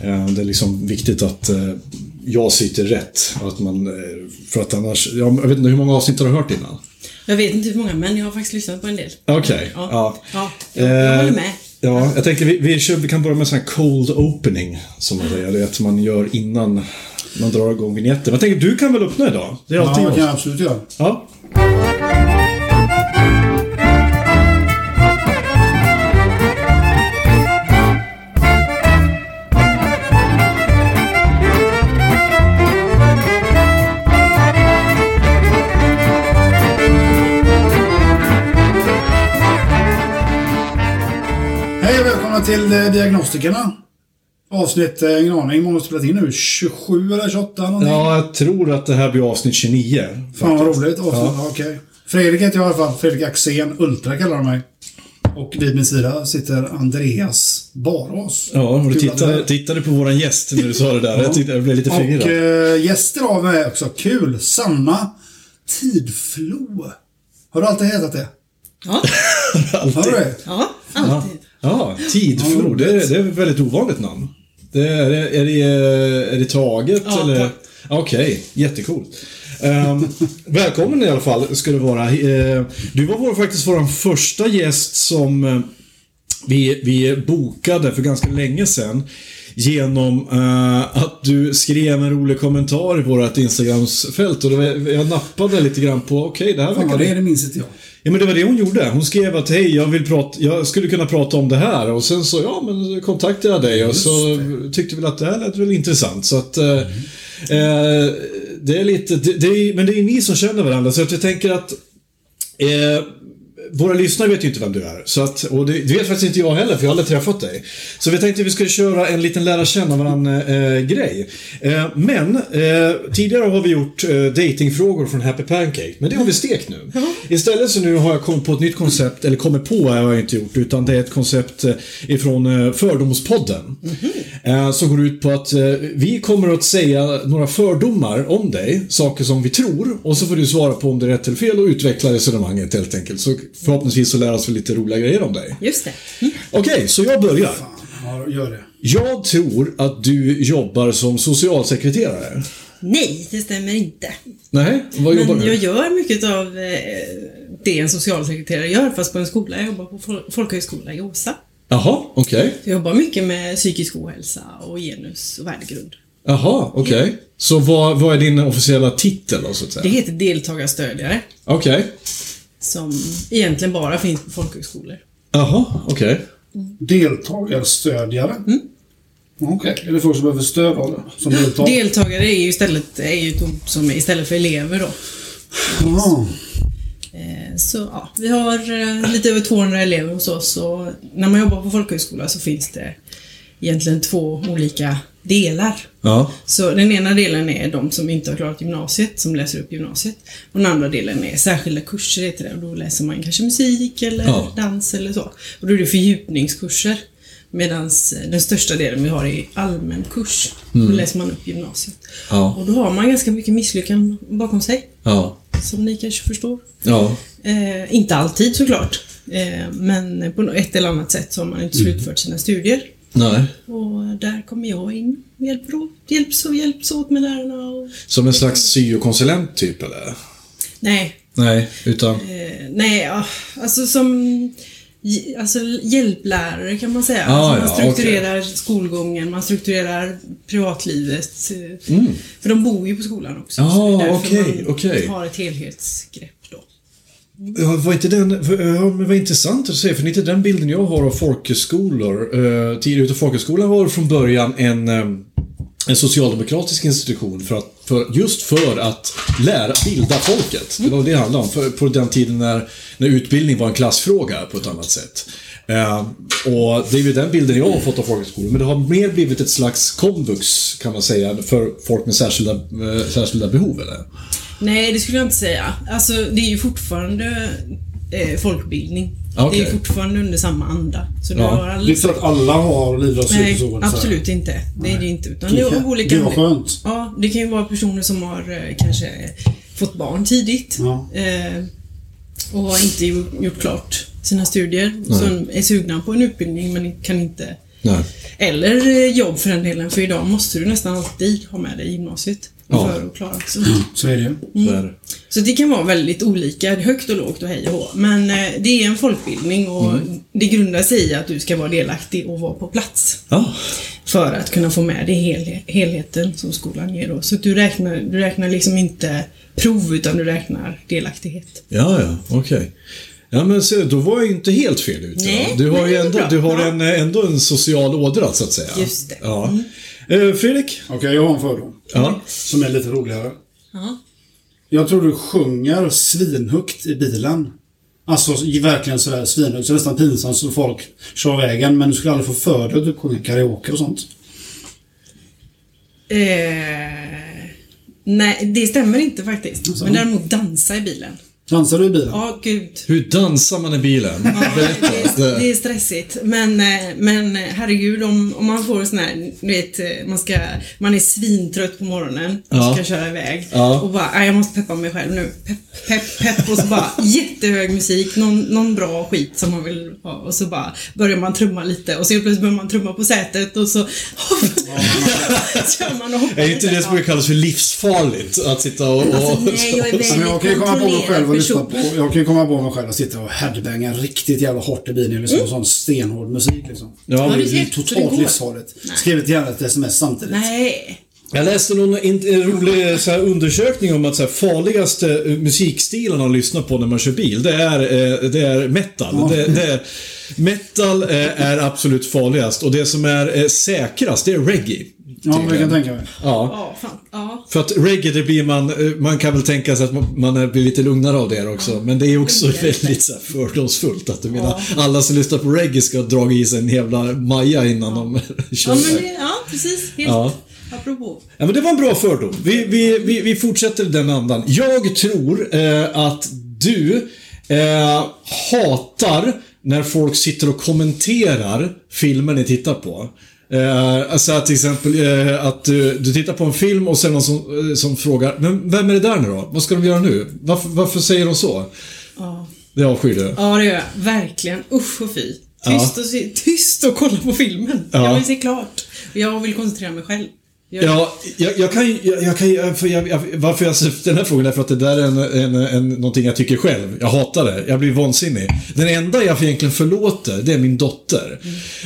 Det är liksom viktigt att eh, jag sitter rätt. Att man, eh, för att annars, jag vet inte hur många avsnitt har du hört innan? Jag vet inte hur många, men jag har faktiskt lyssnat på en del. Okej, Ja. ja. Ja, jag, jag Eh, håller med. Ja, jag tänker vi, vi, kör, vi kan börja med en sån här cold opening, som man säger. Det är att man gör innan man drar igång vignetten. Jag tänker, du kan väl öppna idag? Det är Ja, alltid det kan jag jag. absolut göra. Ja. Välkomna till eh, Diagnostikerna. Avsnitt, eh, ingen aning, många har spelat in nu. 27 eller 28 någonting. ja, jag tror att det här blir avsnitt 29. Fan vad roligt. Avsnitt, Ja. ja. okej. Fredrik heter jag i alla fall. Fredrik Axén. Ultra kallar de mig. Och vid min sida sitter Andreas Barås. Ja, och du tittade, tittade på våran gäst när du sa det där. Jag, tyckte, jag blev lite Och förvirrad. eh, gäster av mig också. Kul. Sanna Tidflo. Har du alltid hetat det? Ja, Har du det? ja alltid. Ja, Tidflo. Det, är- det är ett väldigt ovanligt namn. Det är, är, det, är det taget Ja, eller? tack. Okej, jättecoolt. Um, välkommen i alla fall, ska du vara. Eh, du var vår, faktiskt vår första gäst som eh, vi, vi bokade för ganska länge sedan. Genom eh, att du skrev en rolig kommentar i vårt Instagramsfält och var, jag nappade lite grann på, okej det här verkar vad det är, det minns inte jag. Ja men det var det hon gjorde. Hon skrev att hej, jag vill prata, jag skulle kunna prata om det här. Och sen så, ja men kontaktade jag dig. Och så tyckte väl att det här lät väl intressant. Så att eh, eh, Det är lite, det, det är, men det är ni som känner varandra. Så att jag tänker att eh, våra lyssnare vet ju inte vem du är. Så att, och det, det vet faktiskt inte jag heller, för jag har aldrig träffat dig. Så vi tänkte att vi skulle köra en liten lära känna varandra-grej. Eh, men eh, tidigare har vi gjort eh, datingfrågor från Happy Pancake, men det har vi stekt nu. Istället så nu har jag kommit på ett nytt koncept, eller kommit på har jag inte gjort, utan det är ett koncept eh, ifrån eh, Fördomspodden. Eh, som går ut på att eh, vi kommer att säga några fördomar om dig, saker som vi tror, och så får du svara på om det är rätt eller fel och utveckla resonemanget helt enkelt. Så förhoppningsvis så lär oss vi lite roliga grejer om dig. Just det. Mm. Okej, så jag börjar. Ja, gör det. Jag tror att du jobbar som socialsekreterare. Nej, det stämmer inte. Nej, vad jobbar Men du? jag gör mycket av eh, det en socialsekreterare gör, fast på en skola. Jag jobbar på fol- folkhögskola i Åsa. Jaha, okej. Jag jobbar mycket med psykisk ohälsa och genus och värdegrund. Jaha, okej. Så vad, vad är din officiella titel då, så att säga? Det heter deltagarstödjare, Okej. Som egentligen bara finns på folkhögskolor. Jaha, okej. Deltagarstödjare. Mm. Okej. Är det folk som behöver stöd av det? Som deltar? Deltagare är ju istället är ju ett ord som är istället för elever då. Ja. Eh, Så ja, vi har eh, lite över 200 elever hos oss och när man jobbar på folkhögskola så finns det egentligen två olika delar. Ja. Så den ena delen är de som inte har klarat gymnasiet, som läser upp gymnasiet. Och den andra delen är särskilda kurser heter det och då läser man kanske musik eller Ja. dans eller så. Och då är det fördjupningskurser. Medan den största delen vi har är allmän kurs. Då läser man upp gymnasiet. Ja. Och då har man ganska mycket misslyckanden bakom sig. Ja. Som ni kanske förstår. Ja. Eh, inte alltid såklart. Eh, men på ett eller annat sätt så har man inte slutfört sina studier. Nej. Och där kommer jag in. Hjälps och hjälps åt med lärarna och... Som en slags syokonsulent typ, eller? Nej, Nej, utan... eh, nej, ja, alltså som... Alltså hjälplärare kan man säga. Ah, alltså, man ja, strukturerar skolgången, man strukturerar privatlivet. Mm. För de bor ju på skolan också. Ah, så det är därför okej, man okej. har ett helhetsgrepp. Ja, var inte den... för- Ja, men vad intressant att säga, för det är inte den bilden jag har av folkhögskolor. Eh, tidigare utav folkhögskolan var från början en, eh, en socialdemokratisk institution för att, för, just för att lära, bilda folket. Det var det det handlade om. För, på den tiden när, när utbildning var en klassfråga på ett annat sätt. Eh, och det är ju den bilden jag har fått av folkhögskolor. Men det har mer blivit ett slags komvux, kan man säga, för folk med särskilda, eh, särskilda behov, eller? Nej, det skulle jag inte säga. Alltså, det är ju fortfarande eh, folkbildning. Okej. Det är fortfarande under samma anda. Så det Ja. har Det är inte så att alla har lidrotts Nej, absolut inte. Det är det inte. Utan det är olika... Gud vad skönt. Ja, det kan ju vara personer som har eh, kanske fått barn tidigt. Ja. Eh, och har inte gjort, klart sina studier. Som är sugna på en utbildning men kan inte... Nej. Eller eh, jobb för den delen. För idag måste du nästan alltid ha med dig gymnasiet. Ja. För att klara sånt. Så är det ju. Så är det. Så det kan vara väldigt olika, högt och lågt och hej och hå. Men eh, det är en folkbildning och det grundar sig i att du ska vara delaktig och vara på plats. Ja. För att kunna få med dig hel, helheten som skolan ger då. Så du räknar, du räknar liksom inte prov utan du räknar delaktighet. Ja, ja, okej. Ja, men se, då var jag ju inte helt fel ute. Nej, du har ju ändå, du har en, ändå en social ådra, så att säga. Just det. Ja. Eh, Fredrik? Okej, jag har en fördom. Ja. Som är lite roligare. Ja. Jag tror du sjunger svinhögt i bilen. Alltså verkligen sådär svinhögt, så nästan pinsamt så folk kör vägen. Men du skulle aldrig få för dig att du sjunger karaoke och sånt. Eh, nej, det stämmer inte faktiskt. Alltså. Men däremot dansa i bilen. Dansar du i bilen? Ja, gud. Hur dansar man i bilen? Ja, det, är, det är stressigt. Men, eh, men herregud, om, om man får sån här, du vet, eh, man, ska, man är svintrött på morgonen och Ja. ska köra iväg. Ja. Och bara, "Nej, jag måste peppa mig själv nu. Pepp, pepp, pepp. Och så bara jättehög musik, någon, någon bra skit som man vill ha. Och så bara börjar man trumma lite och så plötsligt börjar man trumma på sätet och så kör man och hoppar Är inte det som kallas för livsfarligt? Att sitta och... och Alltså, nej, jag är väldigt jag komma på jag kan ju komma på mig själv och sitta och headbanga riktigt jävla hårt i bilen och lyssna på Mm. sån stenhård musik liksom. ja, du Det är det totalt livsfarligt. Gärna ett sms samtidigt. Nej. Jag läste någon rolig så här, undersökning om att så här, farligaste eh, musikstilarna att lyssna på när man kör bil, det är, eh, det är metal. Det, det är, metal eh, är absolut farligast och det som är säkrast, det är reggae. Ja, jag kan tänka mig. Ja. Ja, fan. Ja. För att reggae, det blir man, eh, man kan väl tänka sig att man, man blir lite lugnare av det också. Men det är också det det. väldigt så här, fördomsfullt. Att du menar, alla som lyssnar på reggae ska dra i sig en jävla maja innan de kör Ja, men det, ja precis. Helt. Ja. Apropå. Ja, men det var en bra fördom. Vi, vi, vi, vi fortsätter den andan. Jag tror eh, att du eh, hatar när folk sitter och kommenterar filmer ni tittar på. Eh, alltså till exempel eh, att du, du tittar på en film och sen någon som, eh, som frågar Men vem är det där nu då? Vad ska de göra nu? Varför, varför säger de så? Ja. Det avskyr du. ja, det gör jag. Verkligen. Usch och fy. Ja. Tyst, och se, tyst och kolla på filmen. Ja. Jag vill se klart. Jag vill koncentrera mig själv. Ja, jag, jag kan jag, jag kan för jag, jag, Varför jag ställer den här frågan är för att det där är en, en, en, någonting jag tycker själv. Jag hatar det. Jag blir vansinnig. Den enda jag egentligen förlåter, det är min dotter.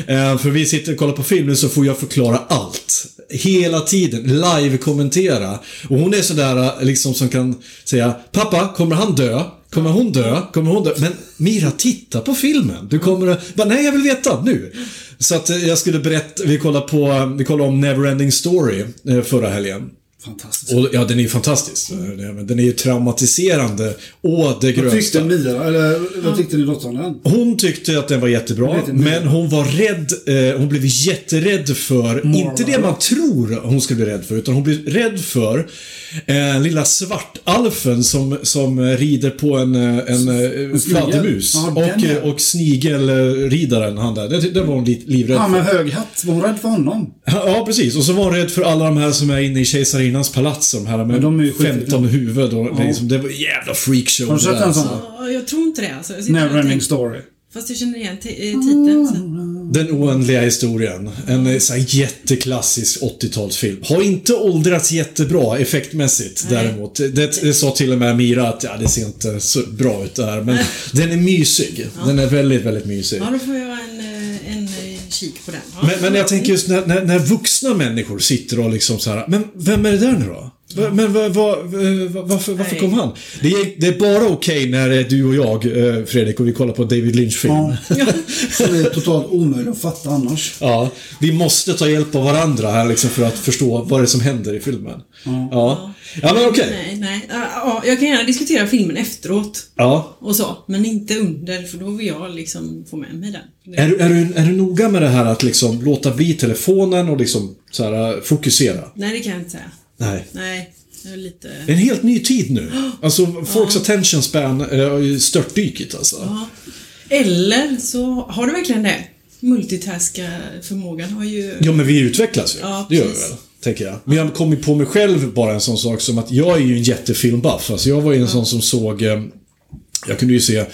Eh, för vi sitter och kollar på filmen så får jag förklara allt. Hela tiden. Live-kommentera. Och hon är sådär eh, liksom som kan säga Pappa, kommer han dö? Kommer hon dö? Kommer hon dö? Men Mira, titta på filmen. Du kommer att... Bara, Nej, jag vill veta nu. Så att eh, jag skulle berätta, vi kollade på, eh, vi kollade om Neverending Story eh, förra helgen. Fantastiskt. Och ja, den är ju fantastisk. Eh, men Den är ju traumatiserande å det Vad tyckte grövsta. Mira, eller vad tyckte ni dottern om den? Hon tyckte att den var jättebra, men hon var rädd. Eh, hon blev jätterädd för, inte det man tror hon skulle bli rädd för, utan hon blev rädd för eh, lilla svartalfen som, som eh, rider på en, eh, en, en fladdermus. Ja, den och, ja. eh, och snigelridaren, han där. Det, det var hon li, livrädd för. med hög hatt, var hon rädd för honom? Ja, precis. Och så var hon rädd för alla de här som är inne i kejsarinnans palats. De här med Men de är ju 15 huvud. Och det, är liksom, det var jävla freakshow. Har du sett en sån? alltså. Ja, jag tror inte det alltså. Neverending story. Fast jag känner igen eh, titeln. Så. Den oändliga historien. En eh, så här jätteklassisk 80-talsfilm. Har inte åldrats jättebra effektmässigt Nej. däremot. Det, det sa till och med Mira att ja, det ser inte så bra ut det här. Men den är mysig. Den är väldigt, väldigt mysig. Ja, då får jag en, en kik på den. Men, men jag tänker just när, när, när vuxna människor sitter och liksom så här, men vem är det där nu då? Va- Men va, va, va, varför, varför kom han? Det är, det är bara okej när det är du och jag, eh, Fredrik, och vi kollar på David Lynch-film. Ja. Som är totalt omöjligt att fatta annars. Ja, vi måste ta hjälp av varandra här liksom för att förstå vad det är som händer i filmen. Ja, ja men okej. Nej, nej. Ja, ja, jag kan gärna diskutera filmen efteråt Ja. och så, men inte under för då vill jag liksom få med mig den. Är, du- är, du, är du noga med det här att liksom låta bli telefonen och liksom så här, fokusera? Nej, det kan jag inte säga. Nej. Nej, lite... Det är en helt ny tid nu. Alltså, folks attention span eh, har ju störtdykit alltså. Ja. Eller så har du verkligen det. Multitaska förmågan har ju... Ja, men vi utvecklas ju. Ja, det gör vi väl, tänker jag. Men jag kom ju på mig själv bara en sån sak som att jag är ju en jättefilmbuff. Alltså, jag var ju en sån som såg... Eh, jag kunde ju se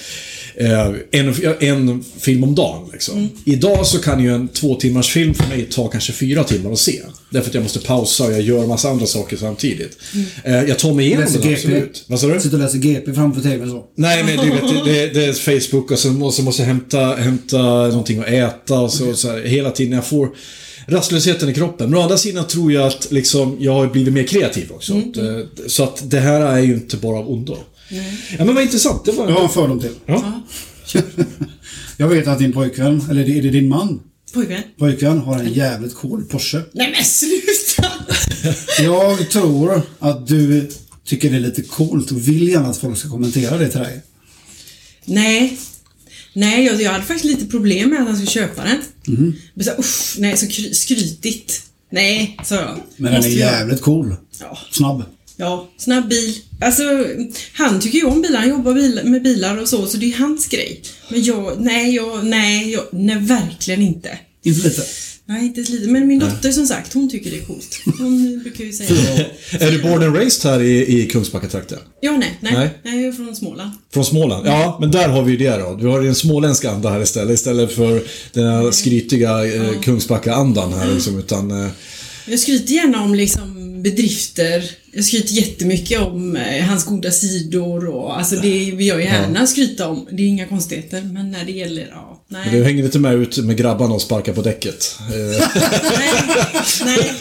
en, en film om dagen. Liksom. Mm. Idag så kan ju en två timmars film för mig ta kanske fyra timmar att se. Därför att jag måste pausa och jag gör massa andra saker samtidigt. Mm. Eh, jag tar mig igenom Läser det GP. absolut. Vad sa du? Sitter och läser GP framför TVn så. Nej, men du vet, det, det, är Facebook och så måste, måste jag hämta, hämta någonting att äta och så, så här, hela tiden. Jag får rastlösheten i kroppen. Men å andra sidan tror jag att liksom, jag har blivit mer kreativ också. Att, eh, Så att det här är ju inte bara av ondo. Ja, men vad intressant. Det var... Jag har en fördom till. Ja. Jag vet att din pojkvän, eller är det din man? Pojkvän? Pojkvän har en jävligt cool Porsche. Nej men sluta! Jag tror att du tycker det är lite coolt och vill gärna att folk ska kommentera det till dig. nej. Nej, jag, jag hade faktiskt lite problem med att han skulle köpa den. Mhm. Men så, usch, nej, så kry- skrytigt. Nej, sa jag. Men den är jag- jävligt cool. Ja, Snabb. Ja, snabb bil. Alltså, han tycker ju om bilar. Han jobbar bil, med bilar och så, så det är hans grej. Men jag, nej, jag, nej, jag, nej, verkligen inte. Inte lite. Nej, inte lite. Men min dotter som sagt, hon tycker det är coolt. Hon brukar ju säga Är du born and raised här i, i Kungsbackatrakten? Ja, nej, nej, Nej. nej. jag är från Småland. Från Småland? Ja, men där har vi ju det då. Vi har en småländsk anda här istället. Istället för den här skrytiga eh, Kungsbacka-andan här liksom. Utan... Eh, Jag skryter gärna om liksom bedrifter. Jag skryter jättemycket om eh, hans goda sidor och alltså det vill jag gärna skryta om. Det är inga konstigheter, men när det gäller, ja, du nej. hänger inte med ut med grabbarna och sparkar på däcket. Nej, nej,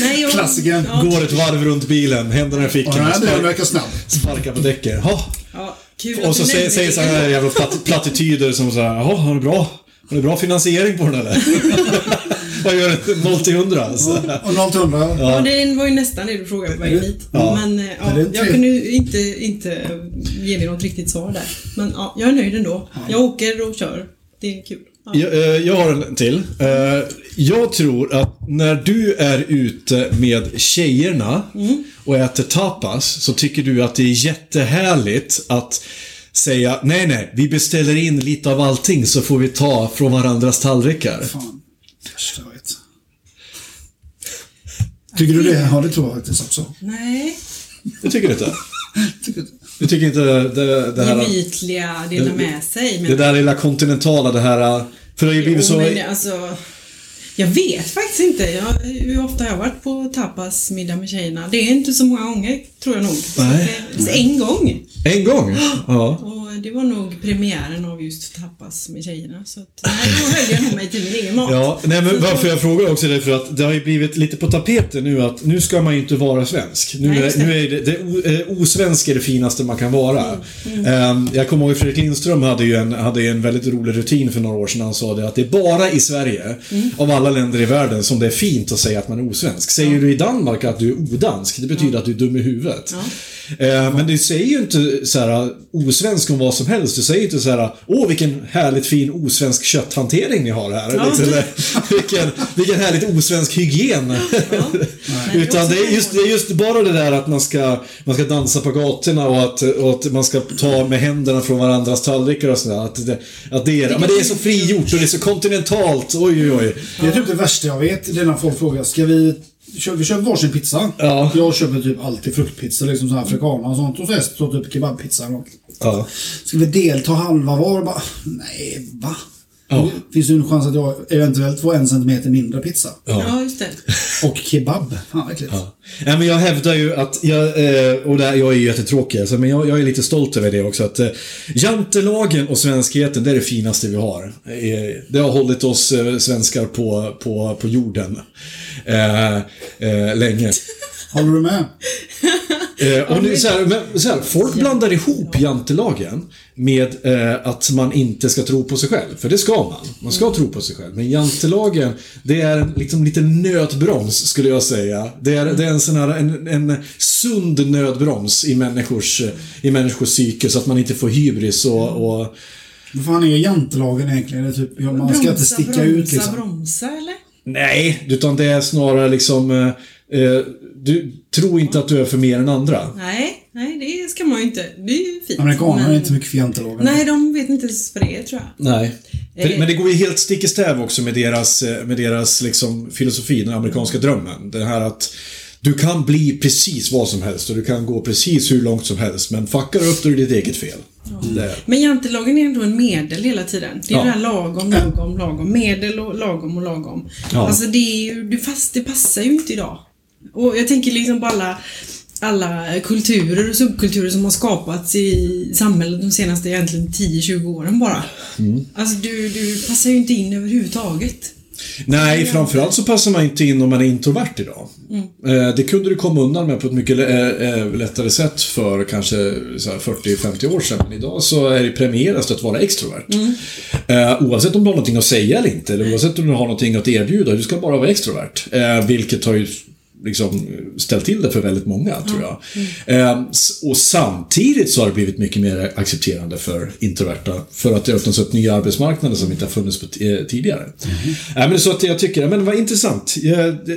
nej. Jag, Klassikern. Ja, Går ett varv runt bilen, händerna i Och fickorna, den verkar snabb. sparkar på däcket. Ja. ja, kul Och så du säger, säger så här jävla platt, plattityder som så här, jaha, har du bra? Har du bra finansiering på den eller? Vad gör det? 0 till 100 alltså. Och 0 till 100. Ja, det var ju nästan det du frågade på vägen hit. Ja. Men eh, ja, jag kunde ju inte, inte ge dig något riktigt svar där. Men ja, jag är nöjd ändå. Jag åker och kör. Det är kul. Ja. Jag, eh, jag har en till. Eh, Jag tror att när du är ute med tjejerna och äter tapas så tycker du att det är jättehärligt att säga nej, nej, vi beställer in lite av allting så får vi ta från varandras tallrikar. Fan. Jag vet. Tycker du det? Ja, det tror jag faktiskt också. Nej. Du tycker inte? Tycker du? Du tycker inte det, det här... Gemytliga, dela med sig. Men, Det där lilla kontinentala, det här... För det har ju blivit så... men alltså, jag vet faktiskt inte. Jag, hur ofta har jag varit på tapasmiddag med tjejerna? Det är inte så många gånger, tror jag nog. Så Nej. att det- En gång. En gång? Ja. Och det var nog premiären av just tapas med tjejerna. Så att, nej, då höll jag nog mig till min egen mat. Ja, nej men varför jag frågar också är för att det har ju blivit lite på tapeten nu att nu ska man ju inte vara svensk. Nu, Nej, är, nu är det, det eh, osvensk är det finaste man kan vara. Mm, Ehm, jag kommer ihåg Fredrik Lindström hade ju en, hade en väldigt rolig rutin för några år sedan. Han sa det att det är bara i Sverige, Mm. av alla länder i världen, som det är fint att säga att man är osvensk. Säger du i Danmark att du är odansk, det betyder att du är dum i huvudet. Ehm, men du säger ju inte så här osvensk om vad som helst. Du säger inte så här åh vilken härligt fin osvensk kötthantering ni har här. Ja. Liksom, eller, vilken, vilken härligt osvensk hygien. Utan det är, just, det är just bara det där att man ska, man ska dansa på gatorna och att, och att man ska ta med händerna från varandras tallrikar och sådär. Att det, att det, är, men det är så frigjort och det är så kontinentalt. Oj, oj, oj. Det är typ det värsta jag vet. Det är när folk frågar, ska vi... Kör, vi köper varsin pizza. Ja. Jag köper typ alltid fruktpizza, liksom sån här afrikaner och sånt. Och så resten så typ kebabpizza. Ja. Ska vi delta halva var? Bara, nej, va? Ja. Det finns ju en chans att jag eventuellt får en centimeter mindre pizza. Ja, just det. Och kebab. Fan vad äckligt. Ja, men jag hävdar ju att, jag, eh, och där, jag är ju jättetråkig, alltså, men jag, jag är lite stolt över det också. Att eh, jantelagen och svenskheten, det är det finaste vi har. Eh, Det har hållit oss svenskar på, på, på jorden eh, eh, länge. Håller du med? Eh, och det är så här, men, så här, folk blandar ihop jantelagen med eh, att man inte ska tro på sig själv. För det ska man. Man ska tro på sig själv. Men jantelagen, det är liksom, liten nödbroms, skulle jag säga. Det är, det är en sån här, en, en sund nödbroms i människors, i människors psyke så att man inte får hybris och, och Vad fan är jantelagen egentligen? Det är typ, ja, man ska inte sticka bromsa, ut liksom. bromsa eller? Nej, utan det är snarare liksom... Eh, eh, du tror inte att du är för mer än andra. Nej, nej det ska man ju inte. Det är ju fint. Amerikanerna men- är inte mycket för jantelagen. Nej, de vet inte ens vad det är tror jag. Nej. För- Eh. Men det går ju helt stick i stäv också med deras, eh, med deras liksom, filosofi, den amerikanska drömmen. Det här att du kan bli precis vad som helst och du kan gå precis hur långt som helst. Men fuckar upp då är det ditt eget fel. Det, Men jantelagen är ändå en medel hela tiden. Det är Ja. det här lagom, lagom, lagom. Medel och lagom och lagom. Ja. Alltså det är ju, det, fast det passar ju inte idag. Och jag tänker liksom på alla, alla kulturer och subkulturer som har skapats i samhället de senaste egentligen 10-20 åren bara. Mm. Alltså du, du passar ju inte in överhuvudtaget. nej, framförallt så passar man inte in om man är introvert idag. Eh, Det kunde du komma undan med på ett mycket lä- eh, lättare sätt för kanske så här 40-50 år sedan. Men idag så är det premierat att vara extrovert. Eh, Oavsett om du har någonting att säga eller inte, eller oavsett om du har någonting att erbjuda. Du ska bara vara extrovert. Eh, Vilket har ju liksom ställt till det för väldigt många, tror jag. Eh, s- Och samtidigt så har det blivit mycket mer accepterande för introverta. För att det öppnas upp nya arbetsmarknader som inte har funnits eh, tidigare. Nej, men så att jag tycker, men vad intressant.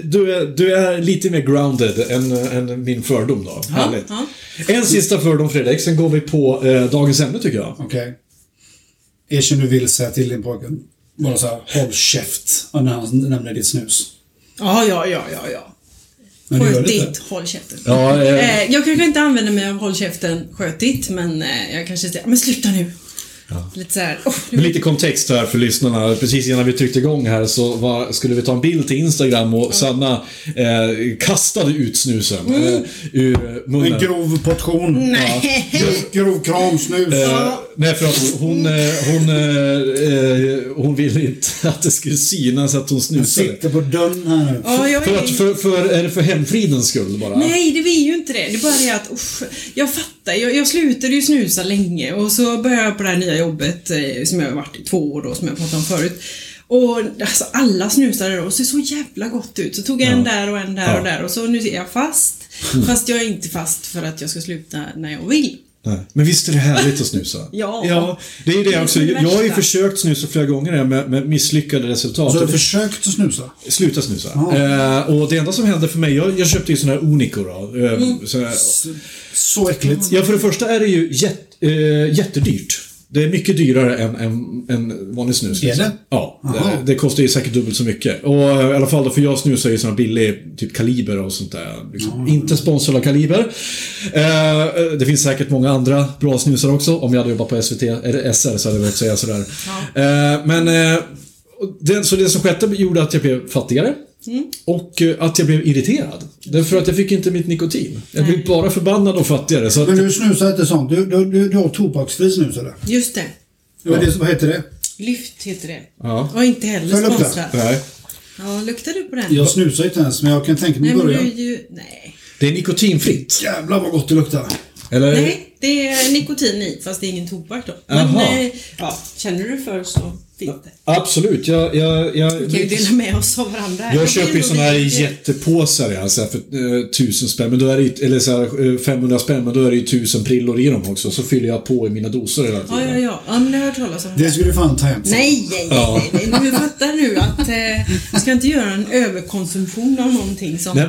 Du är, du är lite mer grounded än, än min fördom då. Härligt. ja. En sista fördom Fredrik, sen går vi på eh, dagens ämne tycker jag. Okej. Erkänn du vill säga till din pojke. Bara så här, håll käft. När han nämner ditt snus. Ja, ja, ja, ja, ja. Sköt ditt, håll käften. Ja, eh, Eh, jag kanske inte använder mig av håll käften, sköt ditt, men eh, jag kanske säger, men sluta nu. Lite såhär, oh, Med lite kontext här för lyssnarna. Precis innan vi tryckte igång här så var, skulle vi ta en bild till Instagram och Sanna eh, kastade ut snusen eh, ur munnen. En grov portion. Nej. Grov, grov kramsnus. Eh, nej, för att hon, eh, hon, eh, eh, hon ville inte att det skulle synas att hon Jag snusade. sitter på dörren här. Ja, jag För, att, är... för, för, är det för hemfridens skull bara? Nej, det vill ju inte det. Det är bara det att, usch, jag fattar. Jag, jag slutade ju snusa länge och så började jag på det här nya jobbet eh, som jag har varit i två år då, som jag pratade om förut. Och alltså, alla snusade då och ser så jävla gott ut. Så tog jag en där och en där Ja. och där och så nu är jag fast. Fast jag är inte fast för att jag ska sluta när jag vill. Nej. Men visst är det härligt att snusa? Ja. ja det är ju Det det också. det Jag har ju försökt snusa flera gånger med, med misslyckade resultat. Så har du det- försökt att snusa? Sluta snusa. Ja. Eh, och det enda som hände för mig, jag, jag köpte ju sån här Unico då. Eh, Mm. så här, Så äckligt. ja, för det första är det ju jätt, eh, jättedyrt. Det är mycket dyrare än, än, än vanlig snus. Är det? Ja. Det, det kostar ju säkert dubbelt så mycket. Och eh, i alla fall för jag snusar ju sån här billig, typ Kaliber och sånt där. Liksom. Inte sponsrad av Kaliber. Eh, det finns säkert många andra bra snusar också. Om jag hade jobbat på SVT, eller SR så hade jag velat säga sådär. Eh, men eh, det, så det som skedde gjorde att jag blev fattigare. Och eh, att jag blev irriterad. Därför att jag fick inte mitt nikotin. Jag blev bara förbannad och fattigare. Så att, Men du snusar inte sånt? Du, du, du, du har tobaksfri snus eller? Just det. Vad, är det, vad heter det? Lyft heter det. Ja. Och inte heller sponsrad. nej. Ja, luktar du på den? Jag snusar inte ens, men jag kan tänka mig början. ju... Nej. Det är nikotinfritt. Jävlar vad gott det luktar. Eller? Nej, det är nikotin i, fast det är ingen tobak då. Men, Jaha. eh, ja, känner du för så fint det. Absolut. Jag, jag, jag, Vi kan ju dela med oss av varandra. jag köper ju såna här jättepåsar ja, så här för eh, tusen spänn. Men då är det eller så här, eh, 500 spänn, men då är det ju tusen prillor i dem också. Så fyller jag på i mina doser hela tiden. Ja, ja, ja. Ja, men det har jag hört talas om. Det skulle du fan ta hem. Nej, nej, Ja. nej, nej. Du fattar nu att eh, jag ska inte göra en överkonsumtion av någonting som Nej.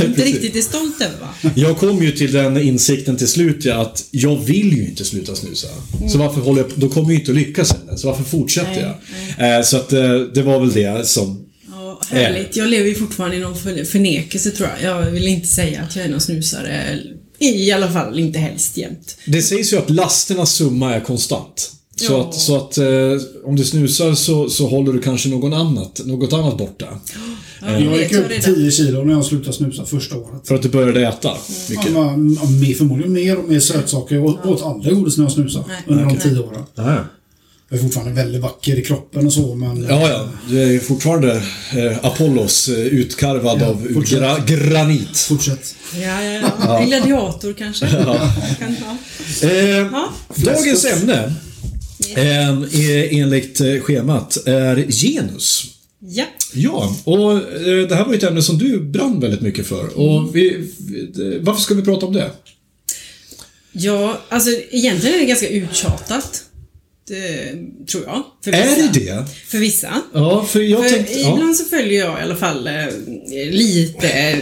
jag inte riktigt är stolt över. Va? Jag kom ju till den insikten till slut ja, att jag vill ju inte sluta snusa. Så varför håller jag på? Då kommer jag ju inte att lyckas heller. Så varför fortsätter jag? Eh, så att eh, det var väl det som... Ja, härligt. Jag lever ju fortfarande i någon för- förnekelse tror jag. Jag vill inte säga att jag är någon snusare. I alla fall inte helst jämt. Det sägs ju att lasternas summa är konstant. Så Ja. att, så att eh, om du snusar så, så håller du kanske någon annat, något annat borta. Ja, Jag vet gick jag upp redan. 10 kilo när jag slutade snusa första året. För att du började äta Ja, mycket. ja, mer- förmodligen mer och mer sötsaker. Jag åt aldrig godis när jag snusade under de. 10 åren. Nej. Jag är fortfarande väldigt vacker i kroppen och så, men... Ja, ja. Du är ju fortfarande eh, Apollos eh, utkarvad Ja, av gra granit. Fortsätt. Ja, ja, ja. En gladiator kanske? Kan, ja. Eh, Ja. dagens ämne, eh, är, enligt eh, schemat, är genus. ja. Ja, och eh, det här var ju ett ämne som du brann väldigt mycket för. Och vi, vi, varför ska vi prata om det? Ja, alltså egentligen är det ganska uttjatat. Det, tror jag. För Är det det? För vissa. Ja, för jag För tänkte... Ja. ibland så följer jag i alla fall eh, lite eh,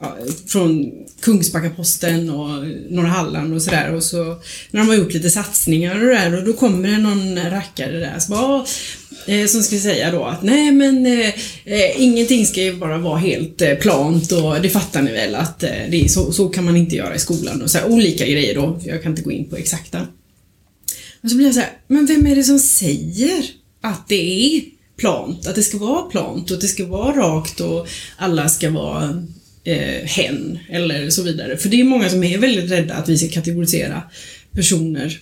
ja, från Kungsbacka-Posten och Norra Halland och sådär och så när de har gjort lite satsningar och det där och då kommer det någon rackare där som bara eh, som ska säga då att nej men eh, eh, ingenting ska ju bara vara helt eh, plant och det fattar ni väl att eh, det är så, så kan man inte göra i skolan och så här, olika grejer då. Jag kan inte gå in på exakta. Men så blir jag så här, men vem är det som säger att det är plant? Att det ska vara plant och att det ska vara rakt och alla ska vara eh, hen eller så vidare. För det är många som är väldigt rädda att vi ska kategorisera personer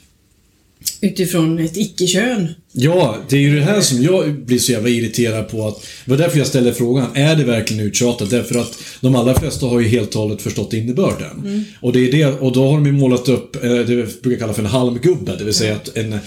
utifrån ett icke-kön. Ja, det är ju det här som jag blir så jävla irriterad på att... Det var därför jag ställde frågan, är det verkligen uttjatat? Därför att de allra flesta har ju helt och hållet förstått innebörden. Och det är det, och då har de ju målat upp eh, det vi brukar kalla för en halmgubbe, det vill säga att en,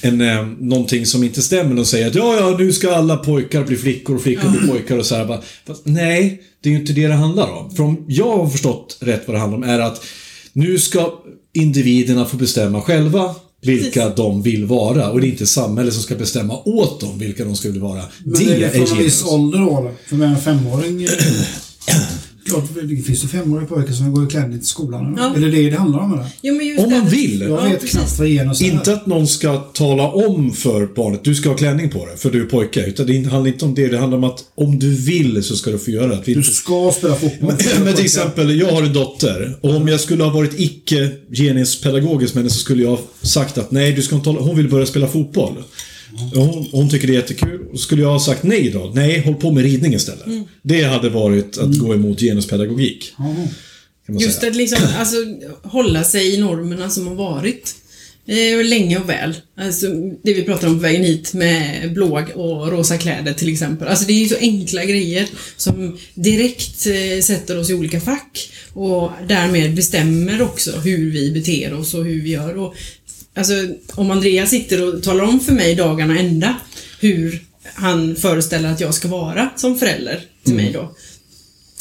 en, eh, någonting som inte stämmer. De säger att ja, ja, nu ska alla pojkar bli flickor och flickor bli pojkar och så här. Bara, fast, nej, det är ju inte det det handlar om. För om jag har förstått rätt vad det handlar om är att nu ska individerna få bestämma själva vilka de vill vara och det är inte samhället som ska bestämma åt dem vilka de ska vara. Men det, det är är från en viss ålder då? För en femåring... Klart, det finns ju femåriga pojkar som går klädda till skolan. eller? Ja. Är det det det handlar om eller? Jo, men just Om man det- vill. Jag Ja, vet precis. knappt vad genus är. Inte att någon ska tala om för barnet, du ska ha klänning på dig, för du är pojke. Utan det handlar inte om det, det handlar om att om du vill så ska du få göra det. Att vi Du inte... ska spela fotboll. Men till exempel, jag har en dotter. Och om jag skulle ha varit icke genuspedagogisk med henne så skulle jag ha sagt att nej, du ska inte hålla... Hon vill börja spela fotboll. Hon, hon tycker det är jättekul. Och skulle jag ha sagt nej då? Nej, håll på med ridning istället. Det hade varit att gå emot genuspedagogik. Just säga. att liksom, alltså, hålla sig i normerna som har varit. Eh, länge och väl. Alltså, det vi pratar om på vägen hit med blå och rosa kläder till exempel. Alltså det är ju så enkla grejer som direkt eh, sätter oss i olika fack och därmed bestämmer också hur vi beter oss och hur vi gör. Och, alltså, om Andreas sitter och talar om för mig dagarna ända hur han föreställer att jag ska vara som förälder till mig då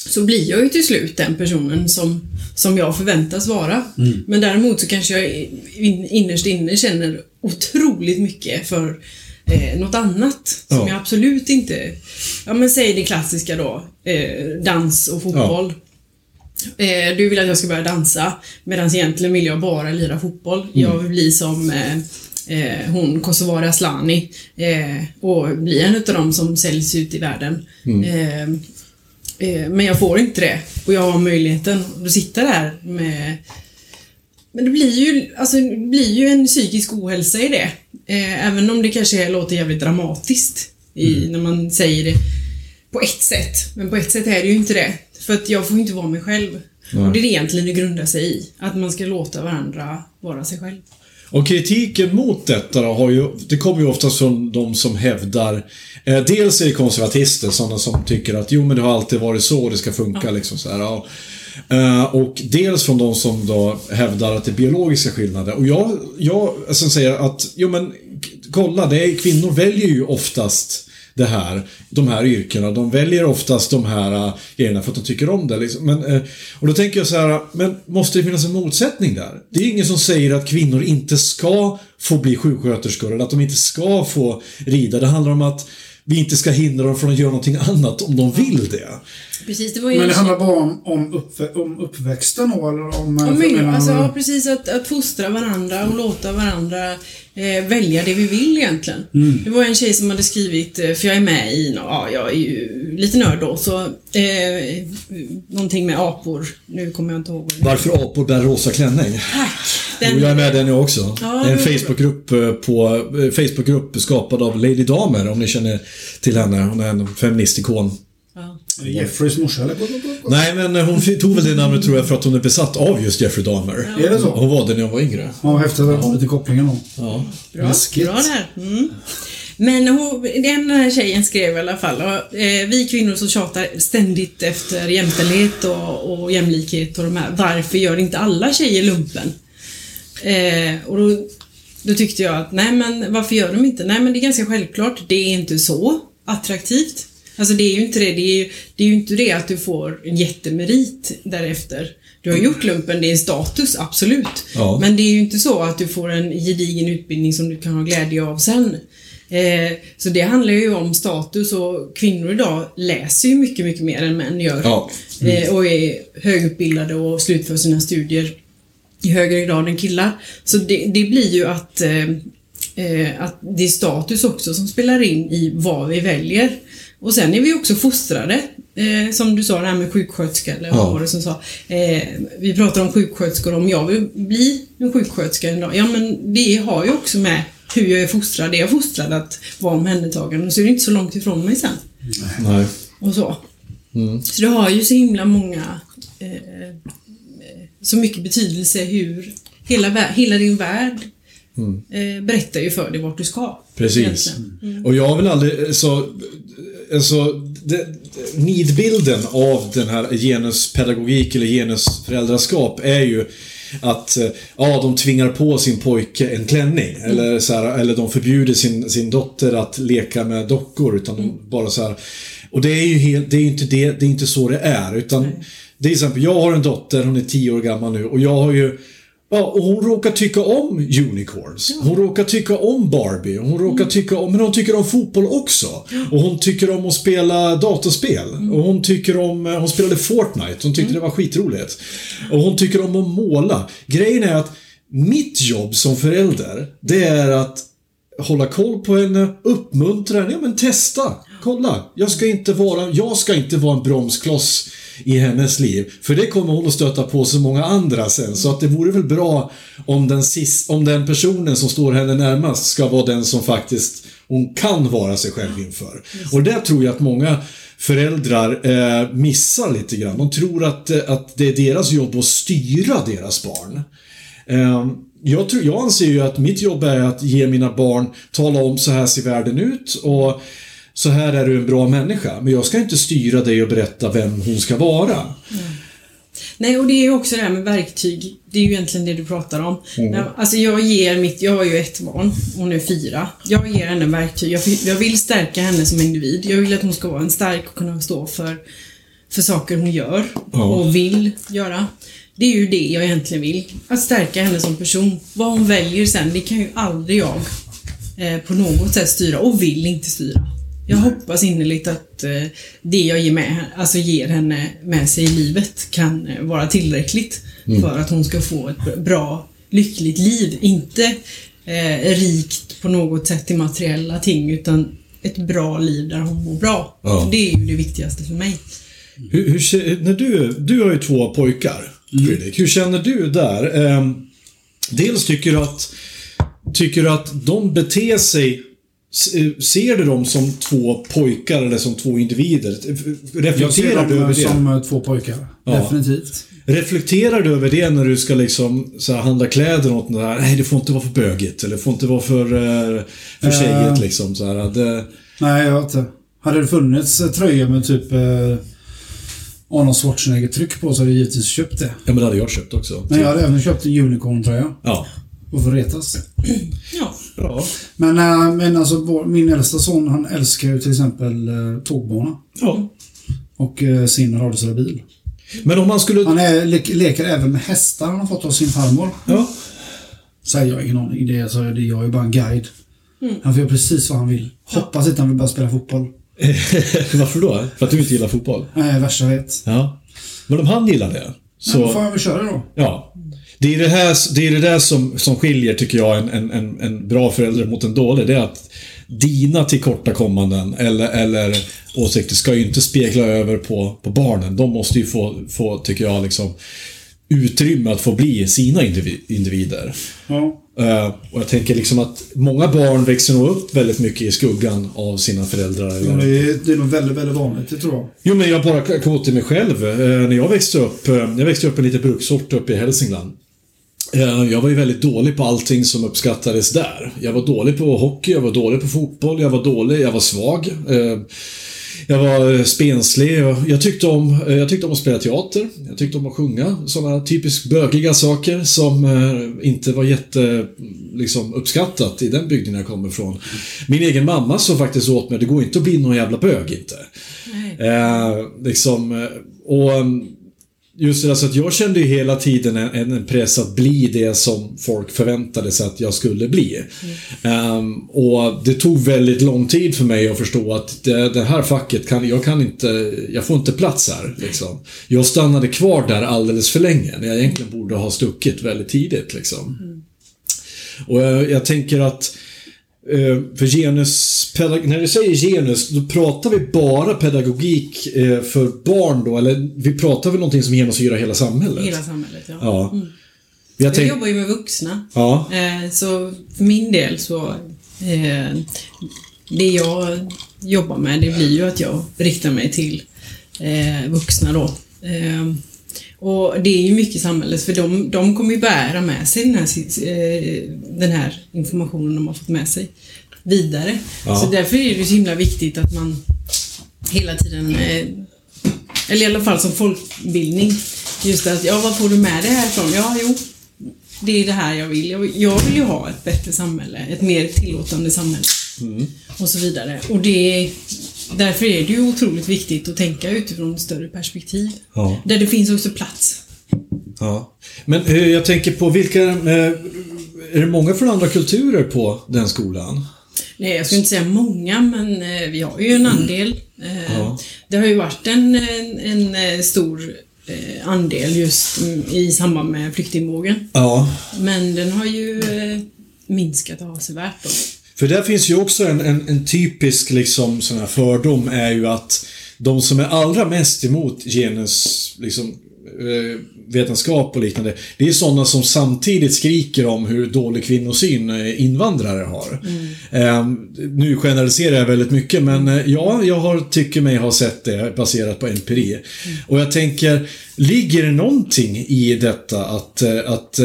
så blir jag ju till slut den personen som, som jag förväntas vara. Men däremot så kanske jag in, innerst inne känner otroligt mycket för eh, något annat som Ja. jag absolut inte... Ja men säg det klassiska då, eh, dans och fotboll. Eh, du vill att jag ska börja dansa medan egentligen vill jag bara lira fotboll. Jag vill bli som eh, eh, hon Kosovare Asllani eh, och bli en utav dem som säljs ut i världen. Eh, eh, men jag får inte det och jag har möjligheten att sitta där med men det blir ju, alltså, blir ju en psykisk ohälsa i det. Även om det kanske låter jävligt dramatiskt i, när man säger det på ett sätt. Men på ett sätt är det ju inte det. För att jag får inte vara mig själv. Och det är det egentligen det grundar sig i. Att man ska låta varandra vara sig själv. Och kritiken mot detta då har ju, det kommer ju oftast från de som hävdar, eh, dels är det konservatister, sådana som tycker att jo men det har alltid varit så det ska funka liksom så här. Ja. Eh, och dels från de som då hävdar att det är biologiska skillnader. Och jag, jag alltså säger att, jo men kolla, det är, kvinnor väljer ju oftast det här, de här yrkena. De väljer oftast de här äh, grejerna för att de tycker om det. Liksom. Men, äh, och då tänker jag så här, men måste det finnas en motsättning där? Det är ingen som säger att kvinnor inte ska få bli sjuksköterskor eller att de inte ska få rida. Det handlar om att vi inte ska hindra dem från att göra någonting annat om de vill det. Precis, det var ju Men det handlar bara om, om, uppvä- om uppväxten då, eller om... Jag men, menar- alltså, ja, precis. Att, att fostra varandra och låta varandra eh, välja det vi vill egentligen. Det var en tjej som hade skrivit, eh, för jag är med i, ja, jag är ju lite nörd då, så eh, någonting med apor. Nu kommer jag inte ihåg. Varför apor bär rosa klänning? Tack! Den, jag är med den jag också. Ja, en Facebookgrupp eh, på eh, Facebookgrupp skapad av Lady Damer, om ni känner till henne. Hon är en feministikon. Ja. Jeffreys morsa eller? Nej, men hon fi- tog väl det namnet tror jag för att hon är besatt av just Jeffrey Dahmer. Är det så? Hon var det när hon var yngre. Ja, häftigt att ha lite kopplingen då. Ja. Bra, Läskigt. bra där. Mm. Men hon, den här tjejen skrev i alla fall, och, eh, vi kvinnor som tjatar ständigt efter jämställdhet och, och jämlikhet och de här, varför gör inte alla tjejer lumpen? Eh, och då, då tyckte jag att, nej men varför gör de inte? Nej men det är ganska självklart, det är inte så attraktivt. Alltså det är ju inte det, det är ju, det är ju inte det att du får en jättemerit därefter. Du har gjort lumpen, det är status, absolut. Ja. Men det är ju inte så att du får en gedigen utbildning som du kan ha glädje av sen. Eh, så det handlar ju om status och kvinnor idag läser ju mycket, mycket mer än män gör. Ja. Eh, och är högutbildade och slutför sina studier i högre grad än killar. Så det, det blir ju att, eh, eh, att det är status också som spelar in i vad vi väljer. Och sen är vi också fostrade. Eh, som du sa, det här med sjuksköterska eller vad var det som sa? Eh, vi pratar om sjuksköterskor, om jag vill bli en sjuksköterska en dag. Ja men det har ju också med hur jag är fostrad. Är jag fostrad att vara omhändertagande så är det inte så långt ifrån mig sen. Nej. Och så. Mm. Så det har ju så himla många, eh, så mycket betydelse hur hela, hela din värld eh, berättar ju för dig vart du ska. Precis. egentligen. Och jag har väl aldrig så... Alltså, det, nidbilden av den här genuspedagogik eller genusföräldraskap är ju att eh, ja, de tvingar på sin pojke en klänning. Eller, så här, eller de förbjuder sin, sin dotter att leka med dockor. Utan de bara så här, och det är ju helt, det är inte, det, det är inte så det är. Utan, det är till exempel, jag har en dotter, hon är 10 år gammal nu och jag har ju Ja, och hon råkar tycka om unicorns. Hon råkar tycka om Barbie. Hon råkar tycka om, men hon tycker om fotboll också. Och hon tycker om att spela datorspel. Och hon tycker om, eh, hon spelade Fortnite. Hon tyckte det var skitroligt. Och hon tycker om att måla. Grejen är att mitt jobb som förälder, det är att hålla koll på henne, uppmuntra henne. Ja men testa! Kolla! Jag ska inte vara, jag ska inte vara en bromskloss i hennes liv. För det kommer hon att stöta på så många andra sen. Så att det vore väl bra om den, sist, om den personen som står henne närmast ska vara den som faktiskt hon kan vara sig själv inför. Och det tror jag att många föräldrar eh, missar lite grann. De tror att, eh, att det är deras jobb att styra deras barn. Eh, jag, tror, jag anser ju att mitt jobb är att ge mina barn, tala om så här ser världen ut och så här är du en bra människa. Men jag ska inte styra dig och berätta vem hon ska vara. Nej, och det är ju också det här med verktyg. Det är ju egentligen det du pratar om. Mm. Alltså jag ger mitt, jag har ju ett barn, hon är fyra. Jag ger henne verktyg. Jag, jag vill stärka henne som individ. Jag vill att hon ska vara en stark och kunna stå för, för saker hon gör Ja. och vill göra. Det är ju det jag egentligen vill. Att stärka henne som person. Vad hon väljer sen, det kan ju aldrig jag eh, på något sätt styra och vill inte styra. Jag hoppas innerligt att eh, det jag ger, med, alltså ger henne med sig i livet kan eh, vara tillräckligt för att hon ska få ett bra, lyckligt liv. Inte eh, rikt på något sätt i materiella ting utan ett bra liv där hon mår bra. Ja. Det är ju det viktigaste för mig. Hur, hur, när du, du har ju två pojkar, Fredrik. Hur känner du där? Ehm, dels tycker du att, tycker du att de beter sig Ser du dem som två pojkar eller som två individer? Jag ser Reflekterar du över dem det? som eh, två pojkar. Ja. Definitivt. Reflekterar du över det när du ska liksom så här, handla kläder åt den där? Nej, det får inte vara för bögigt eller det får inte vara för, eh, för Eh. tjejigt liksom. Så här, det, Nej, jag vet inte. Hade det funnits eh, tröjor med typ eh, Arnold Schwarzenegger-tryck på så hade jag givetvis köpt det. ja, men det hade jag köpt också. Men jag hade även köpt en Unicorn-tröja. Ja. Och för retas. Ja. Ja. Men, eh, men alltså vår, min äldsta son han älskar ju till exempel eh, tågbana. ja. Och eh, sin radiostyrda. Men om man skulle... Han är, le, leker även med hästar han har fått av sin farmor. Ja. Säger jag ingen aning. Det är, alltså, det, jag är bara en guide. Han får göra precis vad han vill. Hoppas inte han vill bara spela fotboll. Varför då? För att du inte gillar fotboll? Nej, värsta jag vet. Ja. Men om han gillar det, Så... Men då får jag väl köra då. Ja. Det är det här det, är det där som, som skiljer, tycker jag, en, en, en, bra förälder mot en dålig. Det är att dina tillkortakommanden eller, eller åsikter ska ju inte spegla över på, på barnen. De måste ju få, få, tycker jag, liksom utrymme att få bli sina indivi- individer. Ja. Eh, och jag tänker liksom att många barn växer nog upp väldigt mycket i skuggan av sina föräldrar. Ja, Eller? det, är, det är nog väldigt, väldigt vanligt, det tror jag. Jo, men jag bara kom åt det mig själv. Eh, när jag växte upp, eh, jag växte upp i en liten bruksort uppe i Hälsingland. Eh, jag var ju väldigt dålig på allting som uppskattades där. Jag var dålig på hockey, jag var dålig på fotboll, jag var dålig, jag var svag. Eh, jag var spenslig jag tyckte, om, eh, jag tyckte om att spela teater. Jag tyckte om att sjunga sådana typiskt bögiga saker som inte var jätte liksom, uppskattat i den bygden jag kommer ifrån. Min egen mamma sa faktiskt åt mig, det går inte att bli någon jävla bög inte. Eh, liksom, och mm, just det där, så att jag kände ju hela tiden en, en press att bli det som folk förväntade sig att jag skulle bli. Ehm, och det tog väldigt lång tid för mig att förstå att det, det här facket kan, jag kan inte, jag får inte plats här. Liksom. Jag stannade kvar där alldeles för länge när jag egentligen borde ha stuckit väldigt tidigt. Liksom. Och jag, jag tänker att för genus, när du säger genus, då pratar vi bara pedagogik eh, för barn då? Eller vi pratar väl någonting som genomsyrar hela samhället? Hela samhället, ja. Ja. Jag Jag tänk, jobbar ju med vuxna. ja. Eh, Så för min del så... Eh, det jag jobbar med, det blir ju att jag riktar mig till eh, vuxna då. Och det är ju mycket i samhället, för de, de kommer ju bära med sig den här, eh, den här informationen de har fått med sig vidare. Ja. Så därför är det så himla viktigt att man hela tiden, eh, eller i alla fall som folkbildning, just att, ja vad får du med dig härifrån? Ja, jo, det är det här jag vill. Jag, vill ju ha ett bättre samhälle, ett mer tillåtande samhälle. Och så vidare. Och det, därför är det ju otroligt viktigt att tänka utifrån ett större perspektiv. Ja. Där det finns också plats. ja. Men eh, jag tänker på vilka... Eh, är det många från andra kulturer på den skolan? Nej, jag skulle inte säga många, men eh, vi har ju en andel. Eh, Ja. Det har ju varit en, en, en eh, stor eh, andel just mm, i samband med flyktingvågen. Ja. Men den har ju minskat avsevärt då. För där finns ju också en, en, en typisk liksom, sån här fördom är ju att de som är allra mest emot genus, liksom, eh, vetenskap och liknande, det är sådana som samtidigt skriker om hur dålig kvinnosyn eh, invandrare har. Eh, nu generaliserar jag väldigt mycket, men eh, ja, jag har, tycker mig ha sett det baserat på empiri. Och jag tänker, ligger det någonting i detta att, att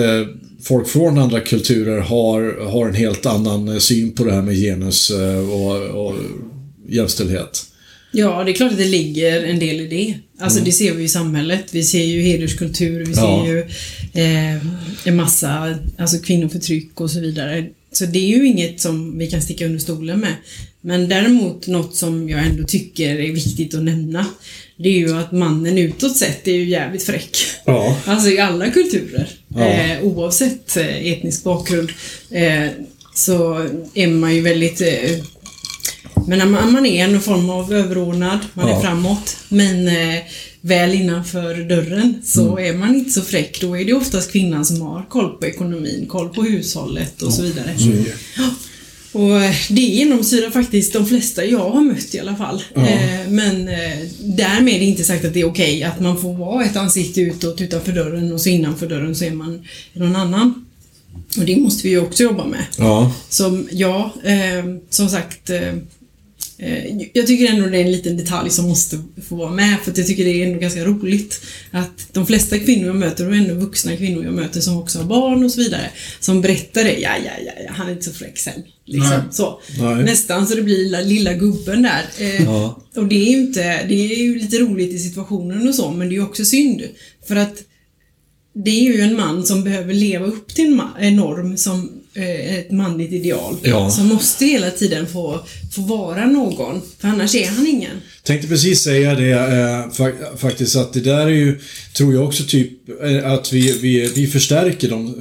folk från andra kulturer har, har en helt annan eh, syn på det här med genus eh, och, och jämställdhet? Ja, det är klart att det ligger en del i det. Alltså det ser vi i samhället. Vi ser ju hederskultur, vi Ja. ser ju eh, en massa alltså kvinnoförtryck och så vidare. Så det är ju inget som vi kan sticka under stolen med. Men däremot något som jag ändå tycker är viktigt att nämna. Det är ju att mannen utåt sett är ju jävligt fräck. Ja. Alltså i alla kulturer. Ja. Eh, oavsett eh, etnisk bakgrund. Eh, så är man ju väldigt eh, men man, man är en form av överordnad, man Ja. är framåt. Men eh, väl innanför dörren så är man inte så fräck. Då är det oftast kvinnan som har koll på ekonomin, koll på hushållet och så vidare. Ja. Och eh, det genomsyrar faktiskt de flesta jag har mött i alla fall. Eh, men eh, därmed är det inte sagt att det är okej att man får vara ett ansikte utåt utanför dörren och så innanför dörren så är man någon annan. Och det måste vi ju också jobba med. Ja. Som, ja, eh, som sagt. Eh, jag tycker ändå det är en liten detalj som måste få vara med för att jag tycker det är ändå ganska roligt att de flesta kvinnor jag möter, och ändå vuxna kvinnor jag möter som också har barn och så vidare, som berättar det. Ja, ja, ja, ja han är inte så fräck sen. Liksom, Nej. så. Nej. Nästan så det blir lilla, lilla gubben där. Eh, Ja. Och det är ju inte, det är ju lite roligt i situationen och så, men det är ju också synd. För att det är ju en man som behöver leva upp till en, norm som ett manligt ideal. Ja. Som måste hela tiden få, få vara någon, för annars är han ingen. Tänkte precis säga det eh, fa- faktiskt att det där är ju, tror jag också typ, eh, att vi, vi, vi förstärker dem.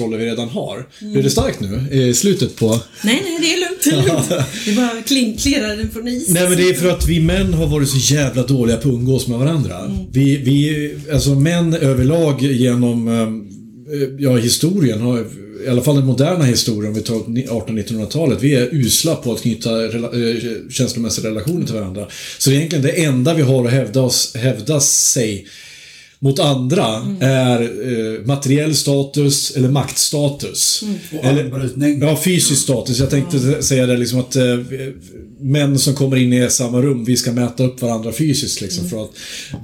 Roller vi redan har. Blir det starkt nu i slutet på... Nej, nej, det är lugnt. Det är lugnt. Det bara kling- klirrar den från is. Nej men det är för att vi män har varit så jävla dåliga på att umgås med varandra. Vi, vi, alltså män överlag genom eh, ja, historien, har, i alla fall den moderna historien, om vi tar 1800-1900-talet, vi är usla på att knyta rela, eh, känslomässiga relationer till varandra. Så det är egentligen det enda vi har att hävda, oss, hävda sig mot andra är eh, materiell status eller maktstatus. Och Eller. Ja, fysisk status. Jag tänkte säga det liksom att eh, män som kommer in i samma rum, vi ska mäta upp varandra fysiskt liksom för att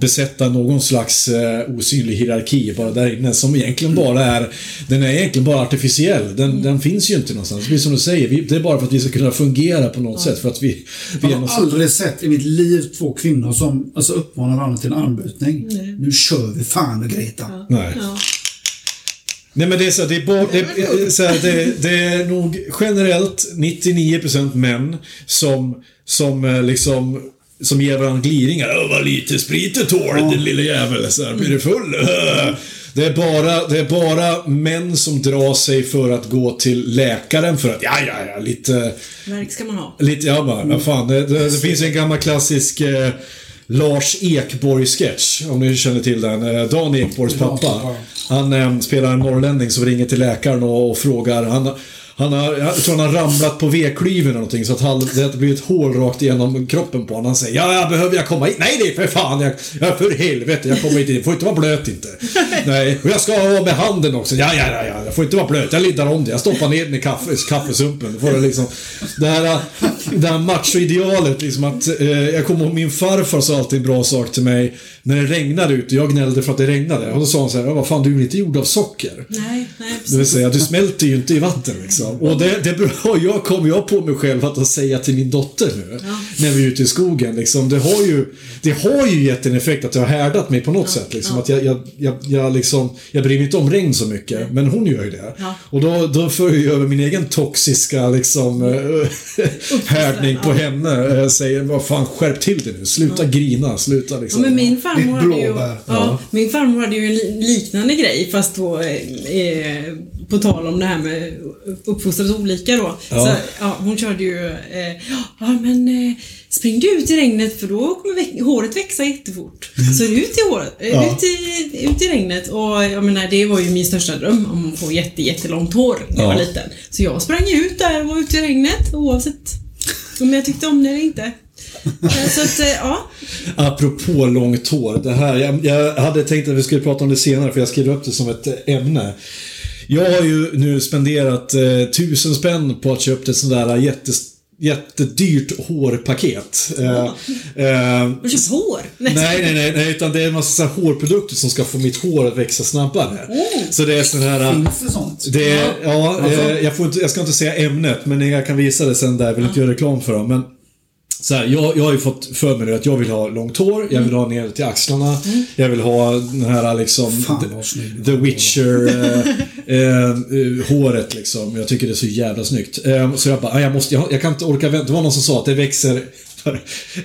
besätta någon slags eh, osynlig hierarki bara där inne som egentligen bara är, den är egentligen bara artificiell. Den, den finns ju inte någonstans. Precis som du säger, vi, det är bara för att vi ska kunna fungera på något sätt för att vi, vi Jag har aldrig sett i mitt liv två kvinnor som alltså, uppmanar varandra till en armbrytning. Nu kör vi fan och Greta. Nej. Nej men det är så, det är, bara, det, är, så här, det, det är nog generellt 99% män som, som eh, liksom som ger varandra gliringar. Vad lite sprit du tål, din lilla jävel. Så här, blir du full? Det är, bara, det är bara män som drar sig för att gå till läkaren för att, ja, ja, ja, lite... Verk ska man ha. Lite, ja bara, vad fan. Det, det, det finns en gammal klassisk eh, Lars Ekborg-sketch, om ni känner till den. Eh, Dan Ekborgs pappa. Han eh, spelar en norrlänning som ringer till läkaren och, och frågar. Han, han har, jag tror han har ramlat på vedklyven eller någonting så att han, det har blivit hål rakt igenom kroppen på honom. Han säger ja, ja, behöver jag komma hit? Nej, det är för fan. Jag, ja, för helvete, jag kommer inte in. Får inte vara blöt inte. Nej, och jag ska ha med handen också. Ja, ja, ja, ja. jag får inte vara blöt. Jag liddar om det. Jag stoppar ner den i kaffe, kaffesumpen. Får det liksom... Det här, det här machoidealet liksom att... Eh, jag kommer ihåg min farfar sa alltid en bra sak till mig när det regnade ute. Jag gnällde för att det regnade. Och då sa han så här, "Ja, vad fan, du är inte gjord av socker. Nej, nej, Det precis. vill säga, du smälter ju inte i vatten liksom. Och det, det jag kommer jag på mig själv att säga till min dotter nu, när vi är ute i skogen, liksom, det har ju, det har ju gett en effekt att det har härdat mig på något sätt. Liksom, att jag, jag, jag, jag, liksom, jag bryr mig inte om regn så mycket, men hon gör ju det. Ja. Och då, då för jag över min egen toxiska liksom, eh, härdning på henne. Jag säger, vad fan, skärp till dig nu. Sluta grina, sluta Ja, liksom. men min farmor hade ju, blåbär. ja, min farmor hade ju en li- liknande grej fast då eh, eh, på tal om det här med uppfostras olika då. Ja. Så, ja, hon körde ju, eh, ja men eh, spring du ut i regnet för då kommer väx- håret växa jättefort. Så ut i, håret, eh, Ja. ut, i, ut i regnet och jag menar det var ju min största dröm om att få jätte, jättelångt hår när jag Ja. var liten. Så jag sprang ut där och var ute i regnet oavsett om jag tyckte om det eller inte. Eh, så att, eh, ja. Apropå långt hår. Det här, jag, jag hade tänkt att vi skulle prata om det senare för jag skrev upp det som ett eh, ämne. Jag har ju nu spenderat eh, tusen spänn på att köpa ett sånt där jättestort jättedyrt hårpaket. Eh, eh, Har du köpt hår? Nej, nej, nej, nej, utan det är en massa så hårprodukter som ska få mitt hår att växa snabbare. Så det är sån här... Finns det sånt? Det är, ja, eh, jag, får inte, jag ska inte säga ämnet, men jag kan visa det sen där. Jag vill inte göra reklam för dem. Men så här, jag, jag har ju fått för mig nu att jag vill ha långt hår, jag vill ha ner till axlarna, jag vill ha den här liksom Fan, The. The Witcher Eh, eh, håret liksom. Jag tycker det är så jävla snyggt. Eh, så jag bara, ah, jag måste, jag, jag kan inte orka vänta. Det var någon som sa att det växer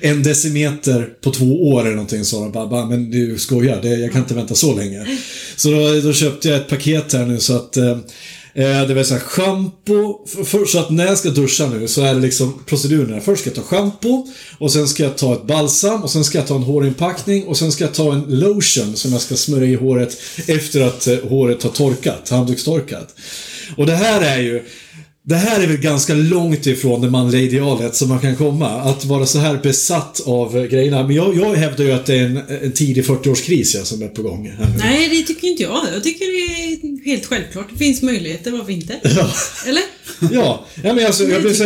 en decimeter på två år eller någonting så bara, bara men du skojar, det, jag kan inte vänta så länge. Så då, då köpte jag ett paket här nu så att Eh, Eh, det vill säga schampo, för, så att när jag ska duscha nu så är det liksom proceduren. Först ska jag ta schampo och sen ska jag ta ett balsam och sen ska jag ta en hårinpackning och sen ska jag ta en lotion som jag ska smörja i håret efter att eh, håret har torkat, handdukstorkat. Och det här är ju det här är väl ganska långt ifrån det manliga idealet som man kan komma. Att vara så här besatt av eh, grejerna. Men jag, jag hävdar ju att det är en, en tidig 40-årskris ja, som är på gång. här. Nej, det tycker inte jag. Jag tycker det är helt självklart. Det finns möjligheter, varför inte? Eller? Ja, ja men alltså, jag blir, så,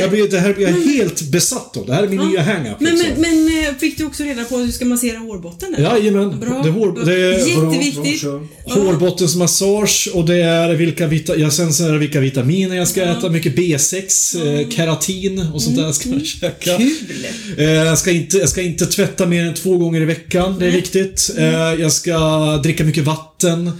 jag blir, det här blir jag helt besatt av. Det här är min nya hang-up. Men, liksom. men, men eh, fick du också reda på hur ska massera hårbotten? där? Jajamän. Bra. Det är hår- det är- Bra, Jätteviktigt. bra, kör. Hårbottensmassage och det är vilka, vita ja, sen så är det vilka vitaminer jag ska äta. Mycket B6, eh, keratin och sånt där ska jag käka. Mm. Kul. Eh, jag, ska inte, jag ska inte tvätta mer än två gånger i veckan. Det är viktigt. Eh, jag ska dricka mycket vatten.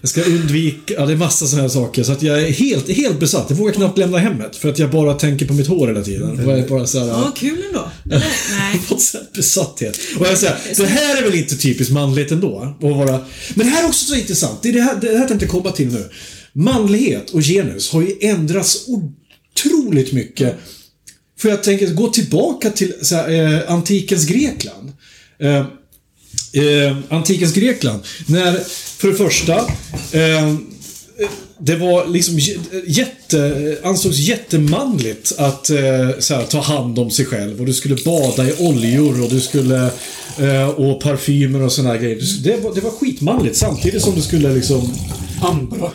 Jag ska undvika... Ja, det är massa sådana här saker. Så att jag är helt, helt besatt. Jag vågar knappt lämna hemmet för att jag bara tänker på mitt hår hela tiden. Och jag är bara så här, Ja, kul ändå. Eller? Nej. fått så här besatthet. Och jag säger, det här är väl inte typiskt manligt ändå? Att vara... Men det här är också så intressant. Det, är det, här, det här tänkte jag komma till nu. Manlighet och genus har ju ändrats otroligt mycket. För jag tänker gå tillbaka till så här, eh, antikens Grekland. Eh, eh, antikens Grekland. När, för det första, eh, det var liksom jätte, ansågs jättemanligt att eh, så här, ta hand om sig själv och du skulle bada i oljor och du skulle eh, och parfymer och såna här grejer. Det var, det var skitmanligt samtidigt som du skulle liksom Andra.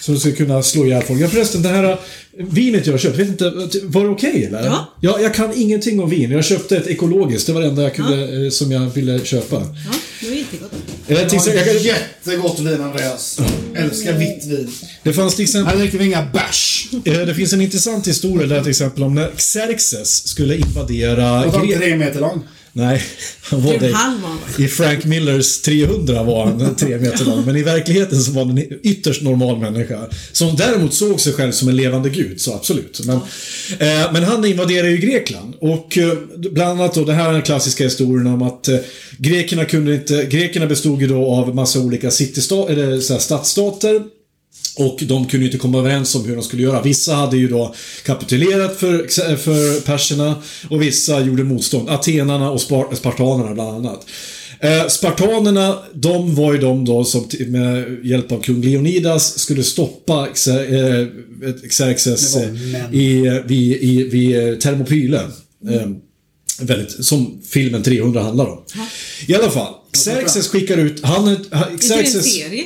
så du skulle kunna slå ihjäl folk. Ja, förresten, det här eh, vinet jag köpte, vet inte, var det okej eller? Ja. ja. Jag kan ingenting om vin. Jag köpte ett ekologiskt, det var det enda jag kunde, eh, som jag ville köpa. Ja, det var jättegott. Jag kan- Jättegott vin, Andreas. Älskar vitt vin. Det fanns till exempel Här dricker vi inga bärs. Eh, Det finns en intressant historia där till exempel om när Xerxes skulle invadera Grekland. tre meter lång. Nej, han var det. I Frank Millers 300 var han tre meter lång, men i verkligheten så var han en ytterst normal människa. Som däremot såg sig själv som en levande gud, så absolut. Men, eh, men han invaderade ju Grekland och eh, bland annat då, det här är den klassiska historien om att eh, grekerna kunde inte, grekerna bestod ju då av massa olika eller så här, stadsstater och de kunde inte komma överens om hur de skulle göra. Vissa hade ju då kapitulerat för, för perserna och vissa gjorde motstånd. Atenarna och spar, spartanerna bland annat. Eh, spartanerna, de var ju de då som med hjälp av kung Leonidas skulle stoppa eh, Xerxes eh, i, vid, i, vid eh, Thermopyle. Eh, väldigt, som filmen 300 handlar om. I alla fall, Xerxes skickar ut... Han, han, Är det en Xerxes, serie?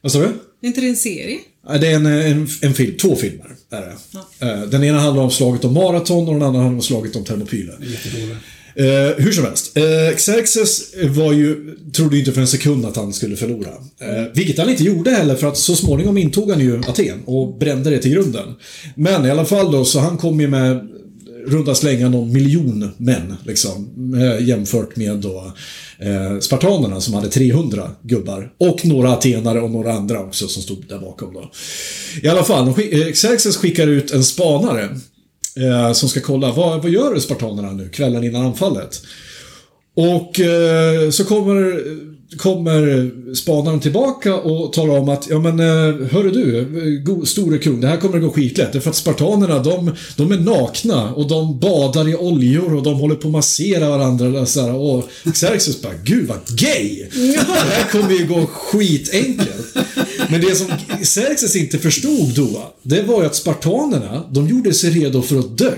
vad sa du? Är inte det en serie? Ja, Det är en, en, en film, två filmer. Är det. Eh, Den ena handlar om slaget om Marathon och den andra handlar om slaget om. Jättedålig. Eh, hur som helst. Eh, Xerxes var ju, trodde ju inte för en sekund att han skulle förlora. Eh, vilket han inte gjorde heller för att så småningom intog han ju Aten och brände det till grunden. Men i alla fall då, så han kom ju med runda slängar någon miljon män liksom. Eh, jämfört med då eh, spartanerna som hade 300 gubbar. Och några atenare och några andra också som stod där bakom då. I alla fall, eh, Xerxes skickar ut en spanare eh, som ska kolla vad, vad gör spartanerna nu kvällen innan anfallet. Och eh, så kommer, kommer spanaren tillbaka och talar om att ja men eh, hörru du, store kung, det här kommer att gå skitlätt. Därför att spartanerna de, de är nakna och de badar i oljor och de håller på att massera varandra. Och, så här, och Xerxes bara, gud vad gay! Det här kommer ju gå skitenkelt. Men det som Xerxes inte förstod då, det var ju att spartanerna, de gjorde sig redo för att dö.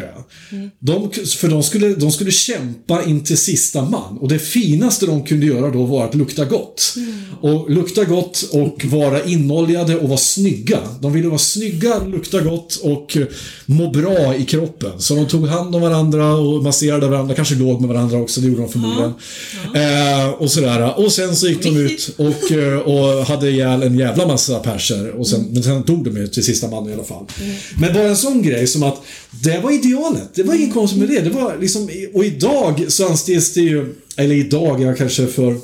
De, för de skulle, de skulle kämpa in till sista man. Och det finaste de kunde göra då var att lukta gott. Och lukta gott och vara inoljade och vara snygga. De ville vara snygga, lukta gott och må bra i kroppen. Så de tog hand om varandra och masserade varandra. Kanske låg med varandra också, det gjorde de förmodligen. Eh, och sådär. Och sen så gick de ut och, eh, och hade ihjäl en jävla massa perser. Och sen, Men sen dog de ju till sista man i alla fall. Men bara en sån grej som att det var idealet. Det var inget konstigt med det. det var liksom, och idag så anses det ju, eller idag, jag kanske för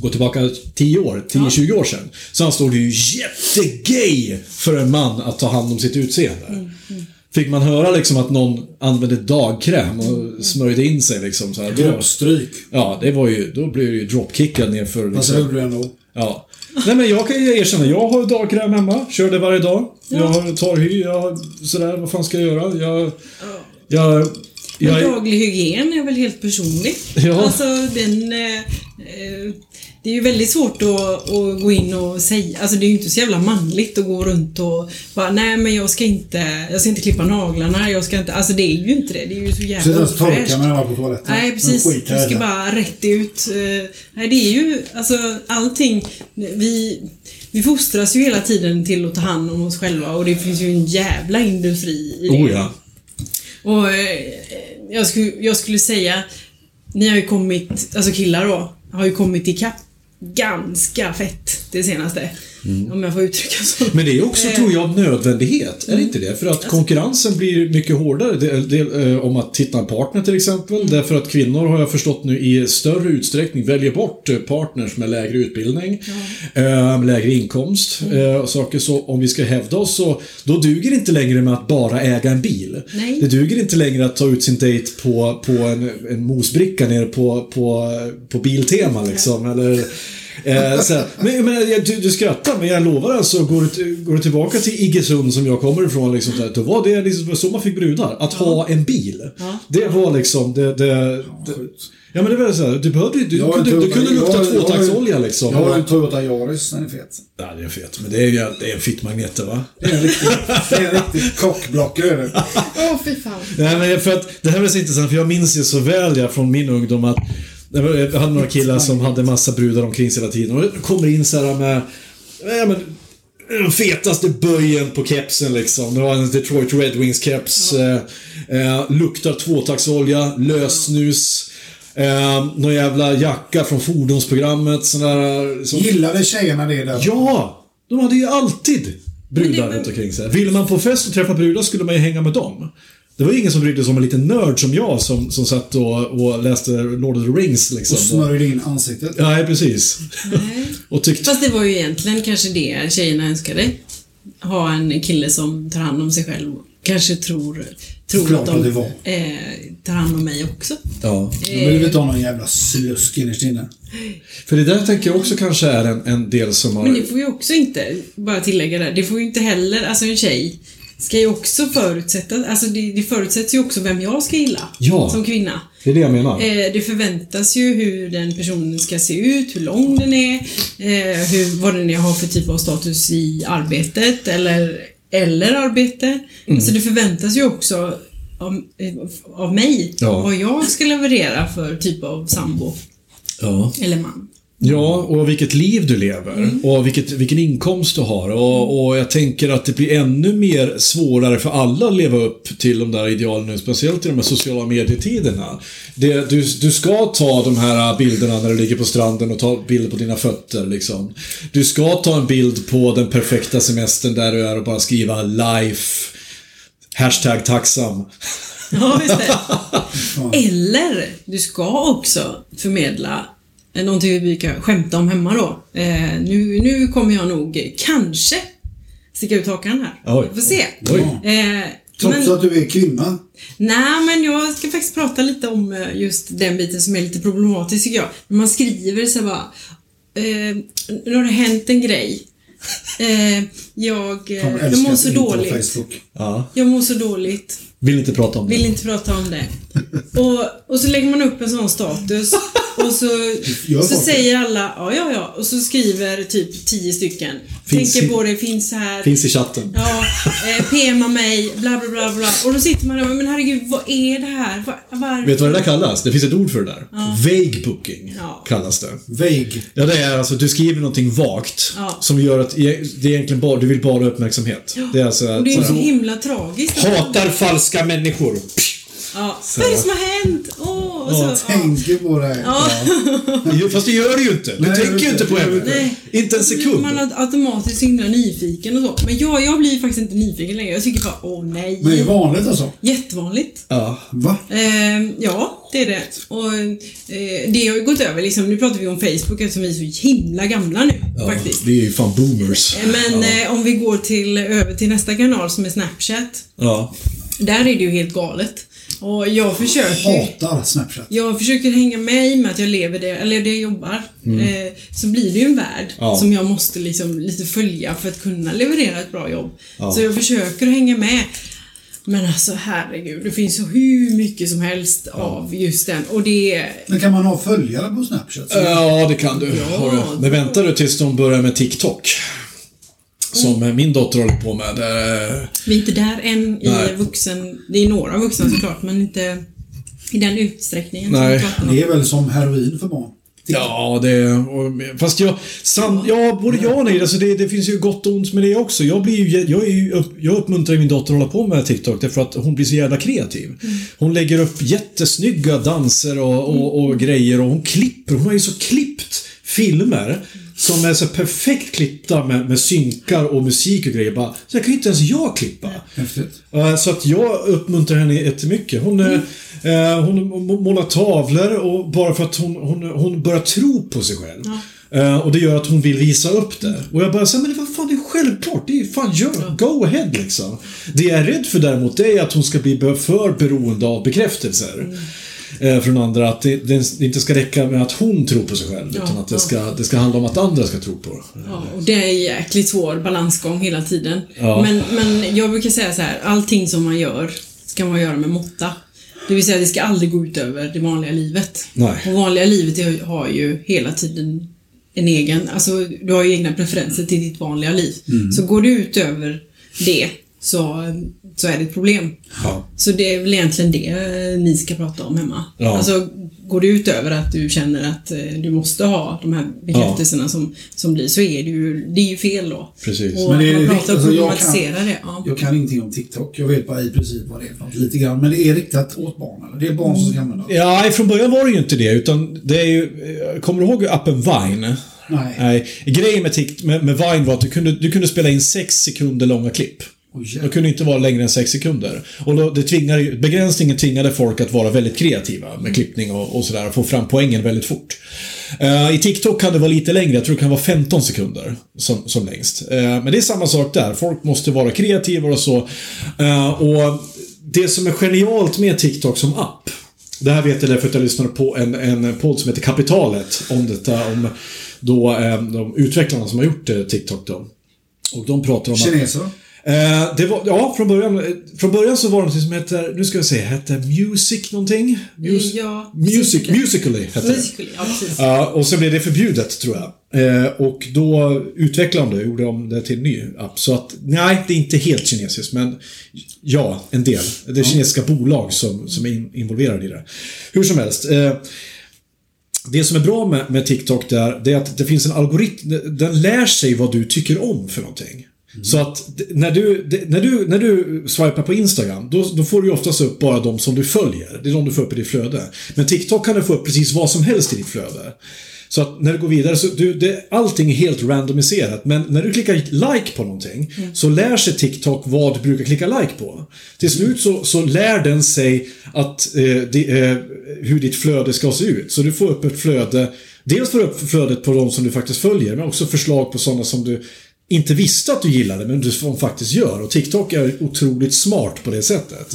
gå tillbaka 10 år, 10-20 år sedan, så ansåg det ju jättegay för en man att ta hand om sitt utseende. Fick man höra liksom att någon använde dagkräm och smörjde in sig liksom så här, då, Droppstryk. Ja, det var ju, då blev det ju dropkickad nerför Fast det liksom, gjorde du ändå. Ja. Nej men jag kan ju erkänna, jag har dagkräm hemma, kör det varje dag. Jag har torrhy, jag har sådär, vad fan ska jag göra? Jag... Jag... Men jag daglig hygien är väl helt personlig? Ja. Alltså den... Eh, det är ju väldigt svårt att, att gå in och säga, alltså det är ju inte så jävla manligt att gå runt och bara nej men jag ska inte, jag ska inte klippa naglarna, jag ska inte, alltså det är ju inte det. Det är ju så jävla ofräscht. när jag var på toaletten. Nej precis, du ska bara rätt ut. Eh, Nej det är ju, alltså allting, vi vi fostras ju hela tiden till att ta hand om oss själva och det finns ju en jävla industri i det. Oh ja. Och eh, jag, skulle, jag skulle säga, ni har ju kommit, alltså killar då, har ju kommit ikapp ganska fett det senaste. Om jag får uttrycka så. Men det är också, Eh, tror jag, nödvändighet. Är det inte det? För att konkurrensen blir mycket hårdare. Det, det, eh, om att hitta en partner till exempel. Därför att kvinnor, har jag förstått nu, i större utsträckning väljer bort eh, partners med lägre utbildning, eh, lägre inkomst eh, och saker så. Om vi ska hävda oss så, då duger det inte längre med att bara äga en bil. Nej. Det duger inte längre att ta ut sin dejt på, på en, en mosbricka nere på, på, på Biltema liksom. Eller, Eh, så här, men jag- du, du skrattar, men jag lovar alltså, går du, går du tillbaka till Iggesund som jag kommer ifrån, liksom, då var det liksom så man fick brudar. Att ha en bil. Det var liksom, det... det, det ja men det var så här, du behövde du, du, kunde, du kunde lukta tvåtaktsolja liksom. Jag har en Toyota Yaris, den är fet. Ja, det är fet, men det är ju det är en fittmagnet va? Det är en riktig, det är en riktig. Åh, fy fan. Nej, men för att det här är så intressant, för jag minns ju så väl jag från min ungdom att var- jag hade några killar som hade massa brudar omkring sig hela tiden och det kommer in så här med ja, men, den fetaste böjen på kepsen liksom. Det var en Detroit Red Wings-keps. Eh, eh, luktar tvåtaktsolja, lössnus. Eh, någon jävla jacka från fordonsprogrammet. Sån där, som, Gillade tjejerna det där? Ja! De hade ju alltid brudar runt omkring sig. Ville man på fest och träffa brudar skulle man ju hänga med dem. Det var ingen som brydde sig om en liten nörd som jag som, som satt och, och läste Lord of the Rings liksom. Och smörjde in ansiktet. Nej, precis. Nej. och tyckte... Fast det var ju egentligen kanske det tjejerna önskade. Ha en kille som tar hand om sig själv. Kanske tror, tror Klart att de eh, tar hand om mig också. Ja. De vill inte ha någon jävla slusk innerst inne. För det där tänker jag också kanske är en, en del som har... Men det får ju också inte, bara tillägga där, det får ju inte heller, alltså en tjej ska ju också förutsätta, alltså det, det förutsätts ju också vem jag ska gilla Ja. som kvinna. Det är det jag menar. Eh, det förväntas ju hur den personen ska se ut, hur lång den är, eh, hur, vad den är, har för typ av status i arbetet eller, eller arbete. Mm. Alltså det förväntas ju också av, eh, av mig, Ja. vad jag ska leverera för typ av sambo Ja. eller man. Ja, och vilket liv du lever. Och vilket, vilken inkomst du har. Och, och jag tänker att det blir ännu mer svårare för alla att leva upp till de där idealen nu. Speciellt i de här sociala medietiderna. Det, du, du ska ta de här bilderna när du ligger på stranden och ta bilder på dina fötter. Liksom. Du ska ta en bild på den perfekta semestern där du är och bara skriva life. Hashtag tacksam. Ja. Eller, du ska också förmedla någonting vi kan skämta om hemma då. Eh, nu, nu kommer jag nog kanske sticka ut hakan här. Oj. Vi får se. Oj. Eh, Trots men, att du är kvinna. nej, men jag ska faktiskt prata lite om eh, just den biten som är lite problematisk tycker jag. När man skriver så bara, eh, nu har det hänt en grej. Eh, jag, eh, jag mår så dåligt. Facebook. Ja. Jag mår så dåligt. Vill inte prata om det. Vill inte prata om det. Och, och så lägger man upp en sån status och så, så säger alla ja, ja, ja. Och så skriver typ tio stycken. Finns Tänker i- på det, finns här. Finns i chatten. Ja, eh, PMa mig, bla bla bla bla. Och då sitter man där och men herregud, vad är det här? Var, varför? Vet du vad det där kallas? Det finns ett ord för det där. Vague booking Ja. kallas det. Vague. Ja, det är alltså du skriver någonting vagt Ja. som gör att det är egentligen bara, du vill bara ha uppmärksamhet. Det är alltså Och det är ju så himla tragiskt. Hatar falska människor. Ja. Vad är det som har hänt? Åh, och så, ja. Tänker på det. Ja. Jo, Fast det gör du ju inte. Du Nej, tänker ju det- inte på det- henne. Nej. Inte en sekund. Man är automatiskt så himla nyfiken och så. Men jag, jag blir faktiskt inte nyfiken längre. Jag tycker bara, åh nej. Men det är vanligt alltså? Jättevanligt. Ja. Va? Ehm, ja, det är det. Och eh, det har ju gått över liksom. Nu pratar vi om Facebook eftersom vi är så himla gamla nu ja. faktiskt. Vi är ju fan boomers. Eh, Men eh, om vi går till, över till nästa kanal som är Snapchat. Ja. Där är det ju helt galet. Och jag försöker Hatar Snapchat. jag försöker hänga med i och med att jag lever det, eller det jag jobbar. Eh, så blir det ju en värld Mm. Ja. som jag måste liksom lite följa för att kunna leverera ett bra jobb. Ja. Så jag försöker hänga med. Men alltså herregud, det finns så hur mycket som helst av just den. Och det... Men kan man ha följare på Snapchat? Ja, det kan du. Ja. Men väntar du tills de börjar med TikTok? Som Mm. min dotter håller på med. Vi är inte där än i Nej. vuxen... Det är några vuxna såklart, men inte i den utsträckningen Nej. som. Det är väl som heroin för barn. Ja, det... Fast jag... Sam, ja, både ja och nej. Alltså det, det finns ju gott och ont med det också. Jag blir ju... Jag, är ju upp, jag uppmuntrar min dotter att hålla på med TikTok därför att hon blir så jävla kreativ. Hon lägger upp jättesnygga danser och, och, och grejer och hon klipper. Hon har ju så klippt filmer som är så perfekt klippta med, med synkar och musik och grejer. Bara, så jag kan ju inte ens jag klippa. Häftigt. Eh, Så att jag uppmuntrar henne jättemycket. Hon, mm. eh, hon må- målar tavlor och bara för att hon, hon, hon börjar tro på sig själv. Eh, och det gör att hon vill visa upp det. Och jag bara säger men vad fan det är självklart. Det är fan, gör, go ahead liksom. Det jag är rädd för däremot det är att hon ska bli för beroende av bekräftelser. eh, Från andra, att det, det inte ska räcka med att hon tror på sig själv. utan att det ska, det ska handla om att andra ska tro på det. Ja, och det är en jäkligt svår balansgång hela tiden. Ja. Men, men jag brukar säga så här, allting som man gör ska man göra med måtta. Det vill säga, det ska aldrig gå ut över det vanliga livet. Nej. Och vanliga livet har ju hela tiden en egen, alltså du har ju egna preferenser till ditt vanliga liv. Mm. Så går det ut över det så, så är det ett problem. Ja. Så det är väl egentligen det ni ska prata om hemma. Ja. Alltså, går det ut över att du känner att eh, du måste ha de här bekräftelserna som, som blir, så är det ju, det är ju fel då. Precis. Och Men det är man riktigt, pratar alltså, jag kan- det. Ja. Jag kan ingenting om TikTok. Jag vet bara i princip vad det är för något, lite grann. Men det är riktat åt barn, eller? Det är barn som ska använda det? Ja, från början var det ju inte det. Utan det är ju... eh, Kommer du ihåg appen Vine? Nej. Nej. Grejen med, med, med Vine var att du kunde, du kunde spela in sex sekunder långa klipp. De kunde inte vara längre än 6 sekunder. Och då, det tvingade, begränsningen tvingade folk att vara väldigt kreativa med klippning och, och sådär och få fram poängen väldigt fort. Uh, I TikTok kan det vara lite längre, jag tror det kan vara 15 sekunder som, som längst. Uh, men det är samma sak där, folk måste vara kreativa och så. Uh, och det som är genialt med TikTok som app det här vet jag därför att jag lyssnade på en, en podd som heter Kapitalet om detta, om då eh, de utvecklarna som har gjort eh, TikTok då. Och de pratar om att... Kineser? Eh, det var, ja, från början, eh, från början så var det något som heter, nu ska vi se, hette Music någonting? Mus, Ja, music. Musically hette det. Musically, ja precis. Ja, och sen blev det förbjudet tror jag. Eh, och då utvecklade de det, gjorde de det till en ny app. Så att, nej, det är inte helt kinesiskt, men ja, en del. Det är kinesiska bolag som, som är in, involverade i det. Hur som helst. Eh, det som är bra med, med TikTok där, det är att det finns en algoritm, den lär sig vad du tycker om för någonting. Så att när du, när, du, när du swipar på Instagram, då, då får du oftast upp bara de som du följer. Det är de du får upp i ditt flöde. Men TikTok kan du få upp precis vad som helst i ditt flöde. Så att när du går vidare, så du, det, allting är helt randomiserat. Men när du klickar like på någonting så lär sig TikTok vad du brukar klicka like på. Till slut så, så lär den sig att, eh, det, eh, hur ditt flöde ska se ut. Så du får upp ett flöde, dels får du upp flödet på de som du faktiskt följer, men också förslag på sådana som du inte visste att du gillade, men du faktiskt gör. Och TikTok är otroligt smart på det sättet.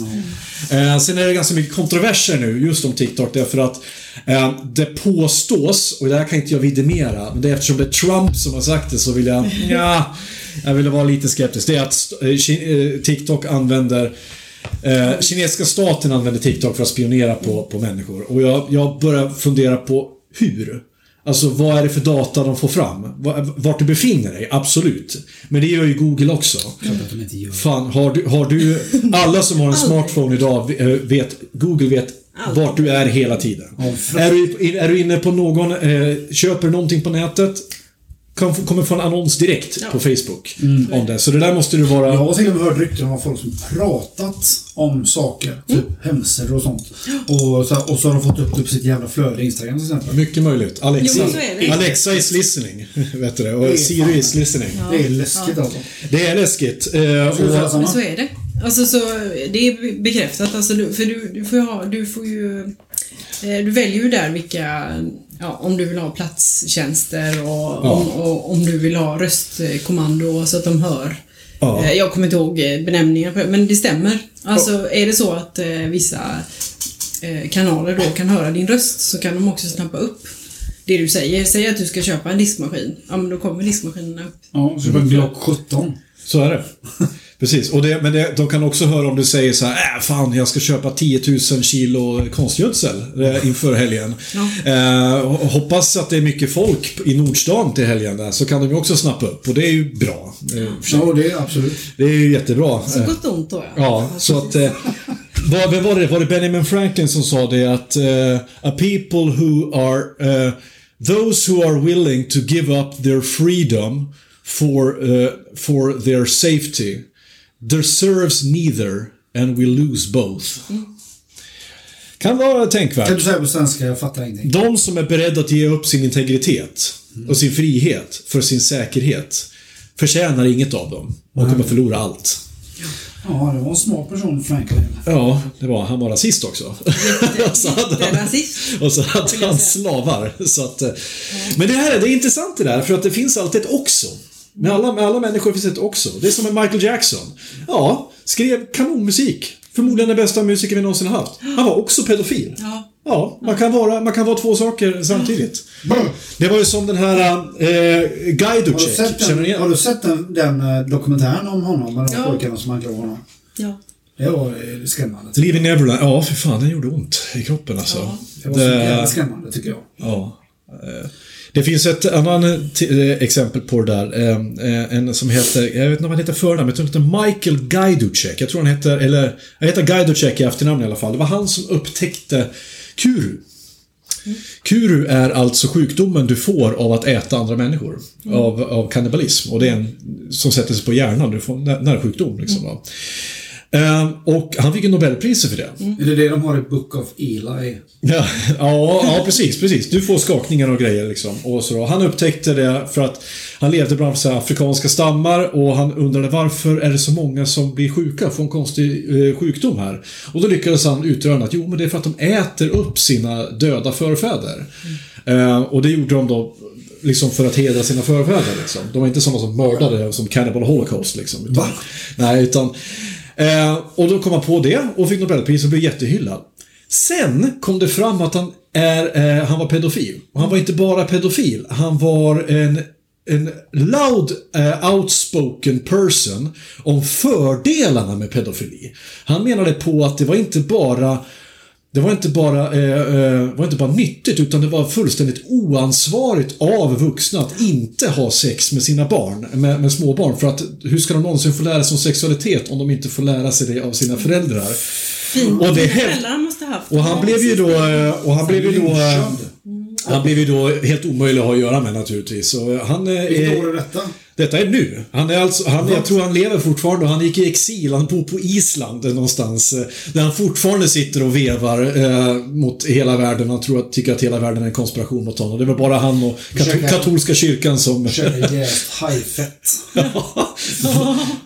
Eh, sen är det ganska mycket kontroverser nu just om TikTok därför att eh, det påstås, och det här kan inte jag vidimera, men det är eftersom det är Trump som har sagt det så vill jag, ja, jag vill vara lite skeptisk. Det är att eh, eh, TikTok använder Eh, kinesiska staten använder TikTok för att spionera på, på människor. Och jag, jag börjar fundera på hur. Alltså vad är det för data de får fram? Va- Vart du befinner dig? Absolut. Men det gör ju Google också. Fan, har du, har du... Alla som har en smartphone idag eh, vet... Google vet vart du är hela tiden. Är du, är du inne på någon... Eh, köper någonting på nätet kommer få en annons direkt på Facebook om det. Så det där måste du vara... Jag har till och med hört rykten om folk som pratat om saker. Typ hemsidor och sånt. Och så, och så har de fått upp det på sitt jävla flöde, Instagram till exempel. Mycket möjligt. Alexa, Jo, det. Alexa is listening. Vet du det? Och är Siri fan- is listening. Det är läskigt alltså. Det är läskigt. Eh, och? Men så är det. Alltså så, det är bekräftat. Alltså, du, för du, du, får ju ha, du får ju... eh, Du väljer ju där vilka... Ja, om du vill ha platstjänster och om, och, om du vill ha röstkommando så att de hör. Ja. Eh, Jag kommer inte ihåg eh, benämningen det, men det stämmer. Alltså är det så att eh, vissa kanaler då kan höra din röst så kan de också snappa upp det du säger. Säg att du ska köpa en diskmaskin. Ja, men då kommer diskmaskinerna upp. Ja, så på Glock 17. så är det. Precis. Och det, men det, de kan också höra om du säger så här, äh, fan jag ska köpa 10 000 kilo konstgödsel eh, inför helgen. Eh, och hoppas att det är mycket folk i Nordstan till helgen där, så kan de ju också snappa upp. Och det är ju bra. Eh. Ja, det är absolut. Det är ju jättebra. Så Eh, gott och ont då ja. Ja, så att... Eh, vad, vem var det? Var det Benjamin Franklin som sa det att eh, a people who are... eh, Those who are willing to give up their freedom for, uh, for their safety deserves neither and will lose both. Kan vara tänkvärt. Kan du säga på svenska? Jag fattar ingenting. De som är beredda att ge upp sin integritet och sin frihet för sin säkerhet förtjänar inget av dem och kommer förlora allt. Ja, det var en smart person, Franklin. Ja, det var han var rasist också. Och så hade han-. Och så hade han slavar. Så att, eh, Men det här det är intressant det där, för att det finns alltid ett också. Med alla, med alla människor finns ett också. Det är som med Michael Jackson. Ja, skrev kanonmusik. Förmodligen den bästa musiker vi någonsin har haft. Han var också pedofil. Ja. Ja, man kan vara, man kan vara två saker samtidigt. Det var ju som den här eh, Har du Gajdocek. sett, Känner ni den, igen? har du sett den, den eh, dokumentären om honom? Med de Ja. pojkarna som anklagar honom? Ja. Det var eh, skrämmande. Living Neverland. Ja, för fan, den gjorde ont i kroppen alltså. Det var så jävla skrämmande, tycker jag. Ja. Eh, Det finns ett annat t- eh, exempel på det där. Eh, eh, En som heter, jag vet inte om han heter förnamn, jag tror han heter Michael Gajducek. Jag tror han heter, eller, han heter Gajducek i efternamn i alla fall. Det var han som upptäckte Kuru. Kuru är alltså sjukdomen du får av att äta andra människor. Av, av kannibalism. Och det är en som sätter sig på hjärnan. Du får en närsjukdom. Liksom, va? Eh, Och han fick ju Nobelpriset för det. Är det det de har i Book of Eli? Ja, ja, ja, precis, precis. Du får skakningar och grejer liksom. Och så då. Han upptäckte det för att han levde bland så afrikanska stammar och han undrade varför är det så många som blir sjuka, får en konstig eh, sjukdom här. Och då lyckades han utröna att jo, men det är för att de äter upp sina döda förfäder. Eh, och det gjorde de då liksom för att hedra sina förfäder. Liksom. De var inte sådana som mördade som Cannibal Holocaust. Liksom, utan? Nej, utan... Eh, och då kom han på det och fick Nobelpris och blev jättehyllad. Sen kom det fram att han, är, eh, han var pedofil. Och han var inte bara pedofil, han var en, en loud, uh, outspoken person om fördelarna med pedofili. Han menade på att det var inte bara det var inte bara, eh, eh, var inte bara nyttigt utan det var fullständigt oansvarigt av vuxna att inte ha sex med sina barn, med, med små barn. För att hur ska de någonsin få lära sig om sexualitet om de inte får lära sig det av sina föräldrar? Fint. Och det Föräldrar måste haft. Och han blev ju då, eh, och han blev ju då, eh, han blev ju då helt omöjlig att ha att göra med naturligtvis. Han eh, Vilket år är detta? Detta är nu. Han är alltså, han, jag tror han lever fortfarande och han gick i exil. Han bor på Island någonstans. eh, Där han fortfarande sitter och vevar eh, mot hela världen. Han tror att, tycker att hela världen är en konspiration mot honom. Det väl bara han och Försöker- katolska kyrkan som Käkar jäst hajfett.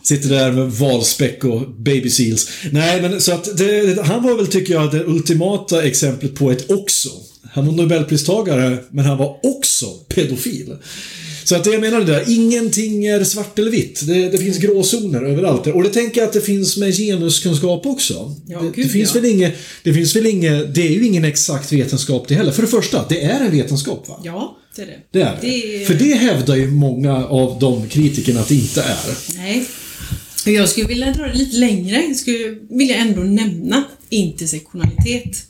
sitter där med valspäck och baby seals. Nej, men så att det, han var väl, tycker jag, det ultimata exemplet på ett också. Han var nobelpristagare, men han var också pedofil. Så att det jag menar det där, ingenting är svart eller vitt. Det, det finns gråzoner överallt. Och det tänker jag att det finns med genuskunskap också. Ja, det, det, gud, finns ja. väl inget, det finns väl inget, det är ju ingen exakt vetenskap det heller. För det första, det är en vetenskap va? Ja, det är det. Det är det. Det är- För det hävdar ju många av de kritikerna att det inte är. Nej. Jag skulle vilja dra det lite längre. Jag skulle vilja ändå nämna intersektionalitet.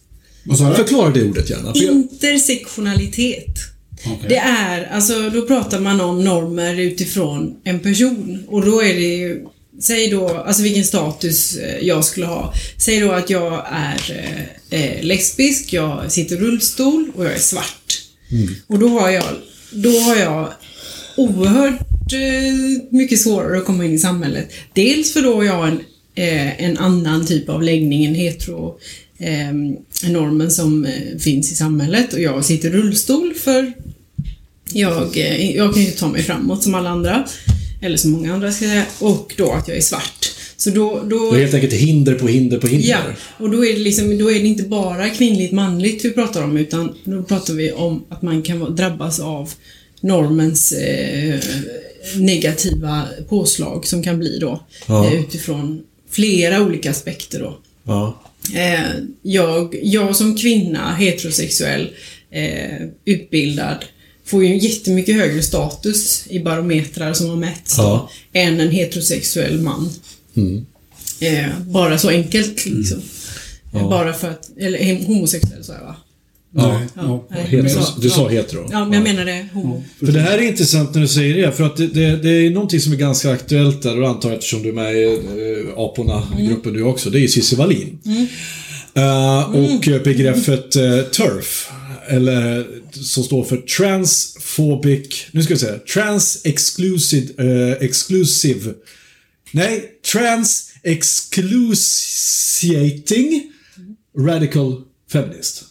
Förklara det ordet gärna. För jag, Intersektionalitet. Okej. Det är, alltså då pratar man om normer utifrån en person och då är det ju Säg då, alltså vilken status eh, jag skulle ha. Säg då att jag är eh, eh, lesbisk, jag sitter i rullstol och jag är svart. Och då har jag, då har jag oerhört eh, mycket svårare att komma in i samhället. Dels för då har jag en, eh, en annan typ av läggning, en hetero eh, normen som finns i samhället och jag sitter i rullstol för jag, eh, jag kan ju ta mig framåt som alla andra. Eller som många andra ska jag säga. Och då att jag är svart. Så då... då det är helt enkelt hinder på hinder på hinder. Ja, och då är, det liksom, då är det inte bara kvinnligt manligt vi pratar om utan då pratar vi om att man kan drabbas av normens eh, negativa påslag som kan bli då Ja. eh, utifrån flera olika aspekter då. Ja. Eh, jag, jag som kvinna, heterosexuell, eh, utbildad, får ju en jättemycket högre status i barometrar som har mätts då, Ja. än en heterosexuell man. Mm. Eh, bara så enkelt liksom. Ja. Bara för att, eller homosexuell sa jag va? Ja. Ja. Hetero. så- Du sa ja. hetero. Ja, men jag menar det. Homo. För det här är intressant när du säger det, för att det, det, det är någonting som är ganska aktuellt där, och antar jag eftersom du är med i äh, Aporna-gruppen du också, det är ju Cissi Wallin. Eh, och begreppet eh, TERF eller som står för Transphobic, nu ska vi säga, Trans Exclusive, eh, exclusive nej, Trans Exclusiating Radical Feminist.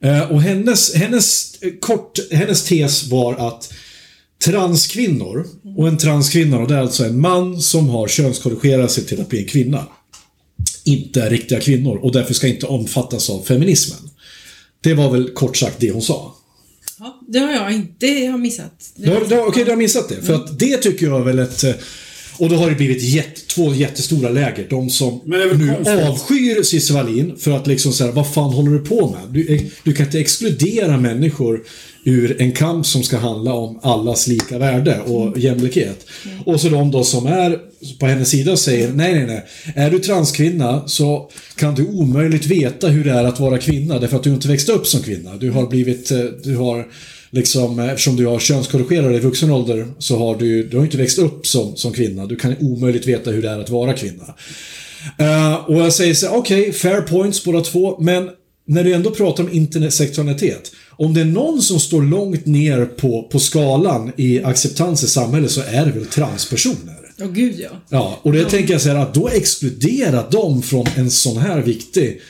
Eh, och hennes, hennes, eh, kort, hennes tes var att transkvinnor, och en transkvinna, och det är alltså en man som har könskorrigerat sig till att bli en kvinna, inte är riktiga kvinnor och därför ska inte omfattas av feminismen. Det var väl kort sagt det hon sa. Ja, det har jag inte jag har missat. Det Du har, har- du har, okej, du har missat det. För att det tycker jag är väl ett... eh, Och då har det blivit jätte, två jättestora läger. De som nu konstigt. avskyr Cissi Wallin för att liksom säga vad fan håller du på med? Du, du kan inte exkludera människor ur en kamp som ska handla om allas lika värde och jämlikhet. Och så de då som är på hennes sida säger nej, nej, nej. Är du transkvinna så kan du omöjligt veta hur det är att vara kvinna därför att du inte växt upp som kvinna. Du har blivit, eh, du har liksom, eh, eftersom du har könskorrigerat i vuxen ålder så har du, du har inte växt upp som, som kvinna. Du kan omöjligt veta hur det är att vara kvinna. Eh, och jag säger så okej, fair points båda två, men när du ändå pratar om intersektionalitet. Om det är någon som står långt ner på, på skalan i acceptans i samhället så är det väl transpersoner. Åh gud ja. Ja, och det tänker jag så här att då exkludera dem från en sån här viktig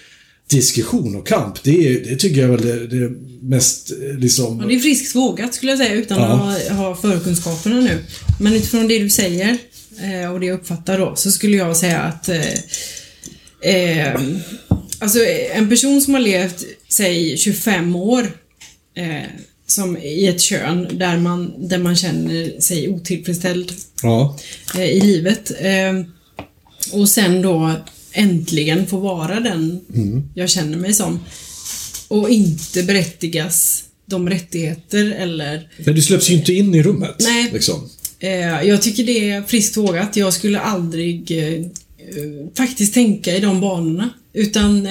diskussion och kamp, det, är, det tycker jag väl det, det mest eh, liksom... Ja, det är friskt vågat skulle jag säga utan Ja. att ha, ha förkunskaperna nu. Men utifrån det du säger eh, och det jag uppfattar då så skulle jag säga att eh, eh, Alltså en person som har levt, säg 25 år eh, som i ett kön där man, där man känner sig otillfredsställd Ja. eh, i livet. Eh, och sen då äntligen få vara den jag känner mig som. Och inte berättigas de rättigheter eller... Men du släpps ju inte in i rummet. Nej. Liksom. Eh, jag tycker det är friskt vågat. Jag skulle aldrig eh, eh, faktiskt tänka i de banorna. Utan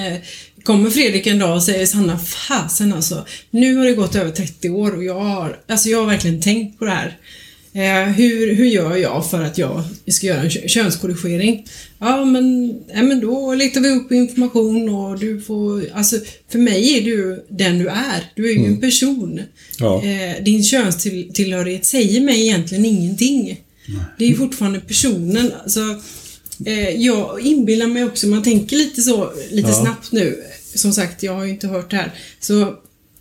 kommer Fredrik en dag och säger Sanna, fasen alltså. Nu har det gått över 30 år och jag har, alltså jag har verkligen tänkt på det här. Eh, hur, hur gör jag för att jag ska göra en kö- könskorrigering? Ja, men, ja, men då letar vi upp information och du får... Alltså, för mig är du den du är. Du är ju en person. Ja. Eh, din könstillhörighet säger mig egentligen ingenting. Det är fortfarande personen. Alltså, eh, jag inbillar mig också, man tänker lite så, lite Ja. snabbt nu. Som sagt, jag har ju inte hört det här. Så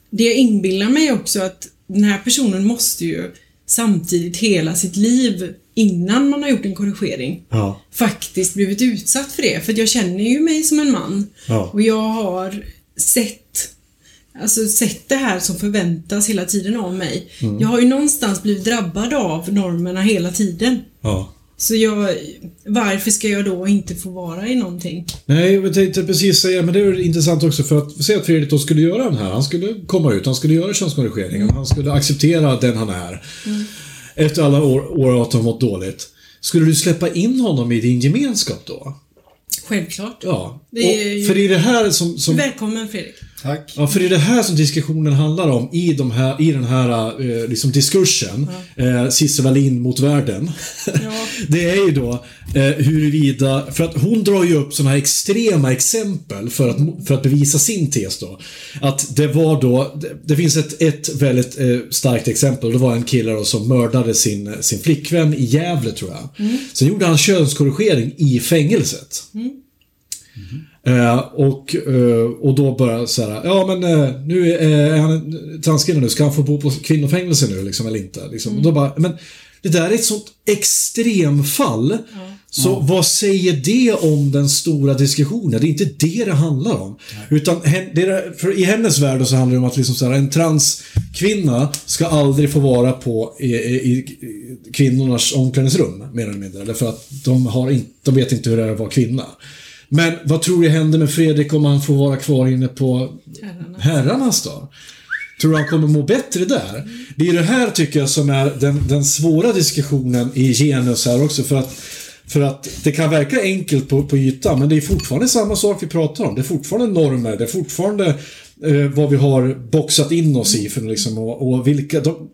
det jag inbillar mig också att den här personen måste ju samtidigt hela sitt liv innan man har gjort en korrigering Ja. faktiskt blivit utsatt för det. För jag känner ju mig som en man. Ja. Och jag har sett Alltså sett det här som förväntas hela tiden av mig. Mm. Jag har ju någonstans blivit drabbad av normerna hela tiden. ja. Så jag, varför ska jag då inte få vara i någonting? Nej, jag tänkte precis säga, men det är intressant också för att säga att Fredrik då skulle göra den här. Han skulle komma ut, han skulle göra könskorrigeringen, han skulle acceptera den han är. Efter alla år, år att han mått dåligt. Skulle du släppa in honom i din gemenskap då? Självklart. Ja. Det är ju- för det är det här som... som Välkommen Fredrik. Tack. Ja, för det är det här som diskussionen handlar om i, de här, i den här eh, liksom diskursen. Eh, Cissi Wallin mot världen. det är ju då eh, huruvida, för att hon drar ju upp sådana här extrema exempel för att, för att bevisa sin tes då. Att det var då, det, det finns ett, ett väldigt eh, starkt exempel. Det var en kille då som mördade sin, sin flickvän i Gävle tror jag. Sen gjorde han könskorrigering i fängelset. Eh, och, eh, och då bara så här, ja men eh, nu är, är han transkvinna nu, ska han få bo på kvinnofängelse nu liksom eller inte? Liksom. Och då bara, men det där är ett sånt extremfall. Så vad säger det om den stora diskussionen? Det är inte det det handlar om. Utan hen, det är, för i hennes värld så handlar det om att liksom så här, en transkvinna ska aldrig få vara på i, i, i kvinnornas omklädningsrum, mer eller mindre. Därför att de, har in, de vet inte hur det är att vara kvinna. Men vad tror du händer med Fredrik om han får vara kvar inne på Herrarnas. herrarnas då? Tror du han kommer må bättre där? Det är det här tycker jag som är den, den svåra diskussionen i genus här också för att för att det kan verka enkelt på, på ytan men det är fortfarande samma sak vi pratar om. Det är fortfarande normer, det är fortfarande eh, vad vi har boxat in oss i för liksom, och, och vilka... De,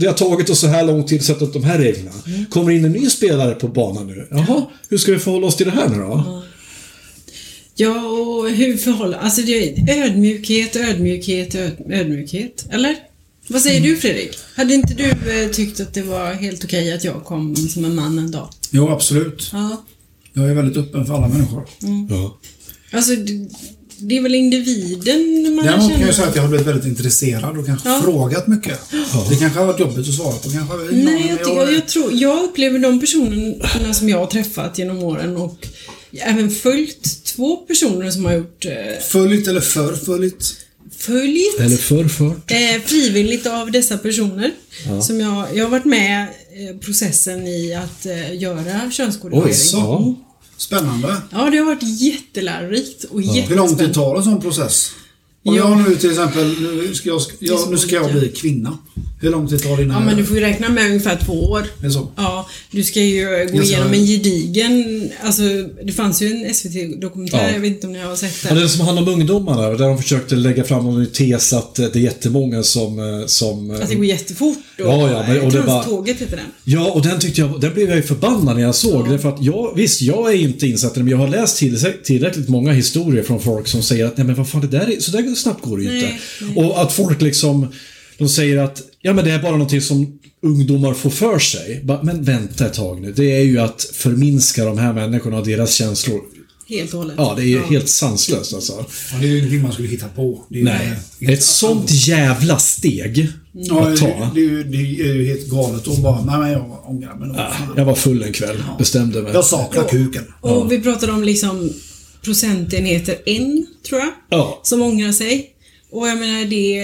det har tagit oss så här lång tid att sätta upp de här reglerna. Kommer in en ny spelare på banan nu. Jaha, hur ska vi förhålla oss till det här nu då? Ja, och hur förhåller... Alltså det är ödmjukhet, ödmjukhet, öd, ödmjukhet. Eller? Vad säger du Fredrik? Hade inte du eh, tyckt att det var helt okej att jag kom som en man en dag? Jo, absolut. Ja. Jag är väldigt öppen för alla människor. Ja. Alltså, det, det är väl individen man Däremot kan känner... jag säga att jag har blivit väldigt intresserad och kanske Ja. frågat mycket. Det kanske har varit jobbigt att svara på. Kanske, Nej, jag, tycker, jag, tror, jag upplever de personerna som jag har träffat genom åren och även följt två personer som har gjort eh, Följt eller förföljt? följt Eller förrfört. eh, frivilligt av dessa personer. Som jag, jag har varit med eh, processen i att eh, göra könskodering. Oj, ja. Spännande. Ja, det har varit jättelärorikt och Hur lång tid tar en sån process? Om Ja. jag nu till exempel, nu ska jag, jag, nu ska jag bli kvinna. Hur lång tid tar det innan Ja, men du får ju räkna med ungefär två år. Så? Ja, du ska ju gå igenom en gedigen... Alltså, det fanns ju en SVT-dokumentär, Ja. jag vet inte om ni har sett Ja, den. den som handlar om ungdomarna, där de försökte lägga fram någon tes att eh, det är jättemånga som... eh, som eh, Att det går jättefort. Och, Ja, ja, men- och det bara- Tranståget heter den. Ja, och den tyckte jag, den blev jag ju förbannad när jag såg. Därför att jag, visst, jag är inte insatt i det, men jag har läst till, tillräckligt många historier från folk som säger att nej men vad fan, det där är, så där snabbt går det ju inte. Nej, Och att folk liksom, de säger att ja men det är bara någonting som ungdomar får för sig. Men vänta ett tag nu, det är ju att förminska de här människorna och deras känslor. Helt och hållet. Ja, det är ju helt sanslöst alltså. Ja, det är ju ingenting man skulle hitta på. Det är ju Nej. helt- Ett sånt jävla steg Ja, att det, ta. det, är ju- det är ju helt galet att bara, nej men jag ångrar mig nog. Ah. Jag var full en kväll, bestämde mig. Jag saknar kuken. Och vi pratade om liksom procentenheter en, tror jag. Ja. Som ångrar sig. Och jag menar det...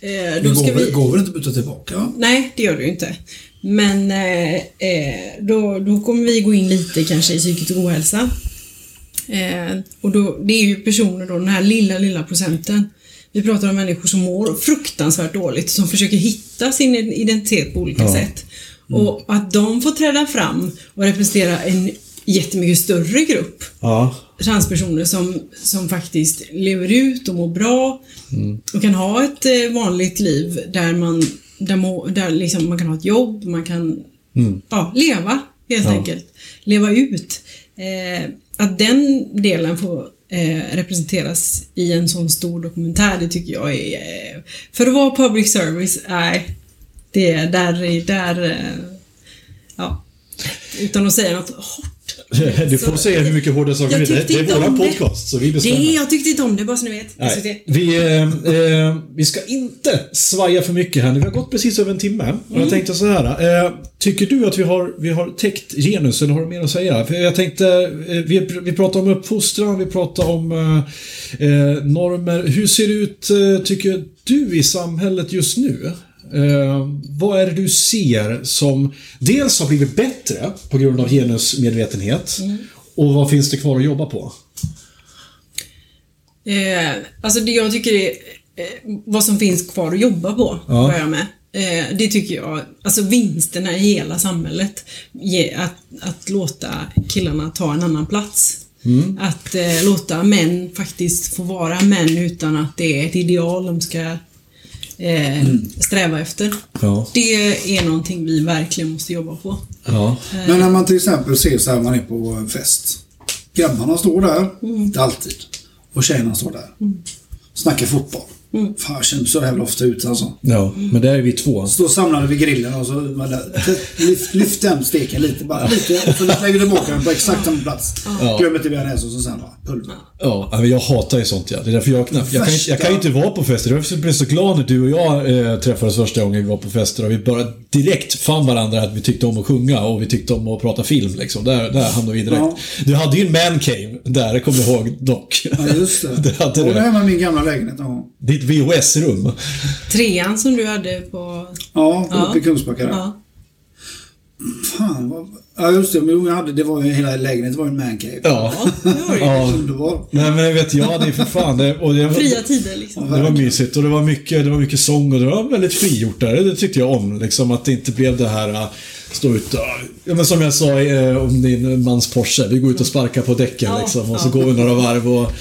Eh, Det då går, ska väl- vi... går väl inte att byta tillbaka? Nej, det gör du inte. Men eh, eh, då, då kommer vi gå in lite kanske i psykisk ohälsa. Eh, och då, det är ju personer då, den här lilla, lilla procenten. Vi pratar om människor som mår fruktansvärt dåligt, som försöker hitta sin identitet på olika sätt. Och att de får träda fram och representera en jättemycket större grupp Ja. Transpersoner som, som faktiskt lever ut och mår bra och kan ha ett eh, vanligt liv där man, där må, där liksom man kan ha ett jobb, man kan ja, leva helt enkelt. Leva ut. Eh, att den delen får eh, representeras i en sån stor dokumentär, det tycker jag är... Eh, för att vara public service, nej. det är där, är- där... Eh, ja. Utan att säga något hårt. Du får Så- säga hur mycket hårda saker du vill. Det, det är våran det. podcast, så vi Det, bestämmer. jag tyckte inte om det, bara så ni vet. Nej, vi, eh, eh, vi ska inte svaja för mycket här nu. Vi har gått precis över en timme. Och Mm. jag tänkte så här. Eh, tycker du att vi har, vi har täckt genus eller har du mer att säga? För jag tänkte, eh, vi, vi pratar om uppfostran, vi pratar om eh, eh, normer. Hur ser det ut, tycker du, i samhället just nu? Eh, vad är det du ser som dels har blivit bättre på grund av genusmedvetenhet? Mm. Och vad finns det kvar att jobba på? Eh, alltså det jag tycker är eh, vad som finns kvar att jobba på, Ja. börjar med. Eh, det tycker jag, alltså vinsterna i hela samhället. Ge, att, att låta killarna ta en annan plats. Mm. Att eh, låta män faktiskt få vara män utan att det är ett ideal de ska eh, sträva efter. Ja. Det är någonting vi verkligen måste jobba på. Ja. Men när man till exempel ser så här, man är på en fest. Grabbarna står där, Mm. inte alltid. Och tjejerna står där. Snackar fotboll. Mm. Fan, jag känner så jävla ofta ut alltså. Ja, men där är vi två. Står samlade vid grillen och så lyft, lyft den steken lite bara. Lite, och så lägger du tillbaka den på exakt samma plats. Ja. Glömmer till bearnaise och så sen bara pulver. Ja, men jag hatar ju sånt ja. Det är därför jag knappt... Jag kan, inte- jag kan ju inte vara på fester. Därför blev jag så glad när du och jag eh, träffades första gången vi var på fester och vi bara direkt fann varandra att vi tyckte om att sjunga och vi tyckte om att prata film liksom. Där, där hamnade vi direkt. Ja. Du hade ju en man cave där, det kommer jag ihåg dock. Ja, just det. det hade och det här med min gamla lägenhet. Ja, Ditt VHS-rum. Trean som du hade på... ja Ja. uppe i Kungsbacka där. Ja. Fan, vad... Ja, just det. Men jag hade, det var ju hela lägenheten var ju en mancave. Ja. det var det. ja. Underbar. Nej men vet jag hade ju för fan det, och det var, Fria tider liksom. Det var mysigt och det var mycket, det var mycket sång och det var väldigt frigjort där. Det tyckte jag om. Liksom att det inte blev det här äh, stå ut ja, men Som jag sa eh, om din mans Porsche. Vi går ut och sparkar på däcken Ja, liksom och så ja. går vi några varv och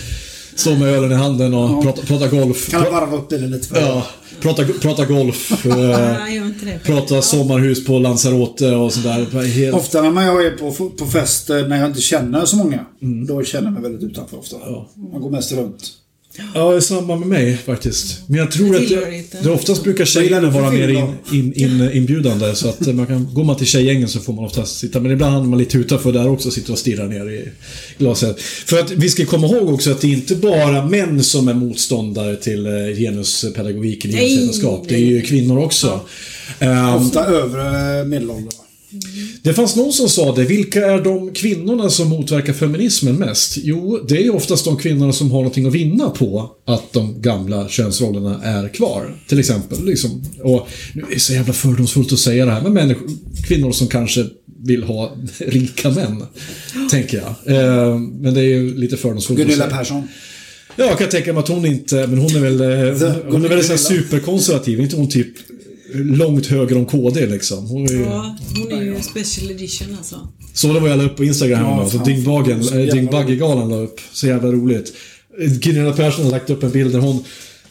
Stå med ölen i handen och prata, prata golf. Kan jag varva upp bilen lite för Ja, prata, prata golf. eh, prata sommarhus på Lanzarote och sådär. Helt... Ofta när man jag är på, på fest eh, när jag inte känner så många, då känner jag mig väldigt utanför ofta. Man går mest runt. Ja, det är samma med mig faktiskt. Men jag tror att det, oftast brukar tjejerna vara mer in, in, in, inbjudande. Så att man kan, går man till tjejgängen så får man oftast sitta. Men ibland hamnar man lite utanför där också, sitter och stirrar ner i glaset. För att vi ska komma ihåg också att det är inte bara män som är motståndare till eh, genuspedagogiken i genusvetenskap. Det är ju kvinnor också. Ehm, Ofta övre medelåldern. Det fanns någon som sa det. Vilka är de kvinnorna som motverkar feminismen mest? Jo, det är ju oftast de kvinnorna som har någonting att vinna på att de gamla könsrollerna är kvar. Till exempel. Liksom. Och nu är det så jävla fördomsfullt att säga det här, men människor, kvinnor som kanske vill ha rika män. Tänker jag. Eh, men det är ju lite fördomsfullt att Gunilla. Persson. Ja, jag kan tänka mig att hon inte... Men hon är väl... eh, The Hon är väl så superkonservativ. Inte hon typ långt höger om KD liksom. Hon är. Ja, hon är ju special edition alltså. Så det var jag la upp på Instagram Ja, så Dyngbaggen, fan, så äh, Dyngbaggegalan la upp. Så jävla roligt. Gunilla Persson har lagt upp en bild där hon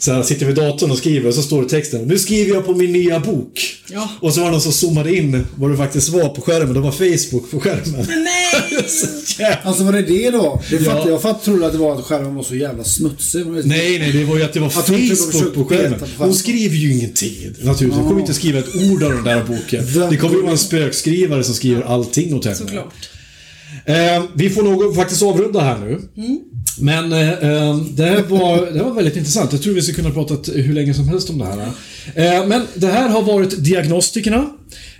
så här, sitter vid datorn och skriver och så står det texten Nu skriver jag på min nya bok. Ja. Och så var det någon som zoomade in vad det faktiskt var på skärmen. Det var Facebook på skärmen. Nej! Så jävla- Alltså var det det då? Det Ja. fatt, jag fatt, trodde att det var att skärmen var så jävla smutsig. Nej, nej, det var ju att det var Att Facebook på skärmen. på. Hon skriver ju ingenting. Naturligtvis. Hon kommer inte skriva ett ord av den där boken. Det kommer ju vara en spökskrivare som skriver allting åt henne. Såklart. Eh, vi får nog faktiskt avrunda här nu. Men eh, eh, det, här var, det här var väldigt intressant. Jag tror vi ska kunna prata hur länge som helst om det här. Eh, men det här har varit Diagnostikerna.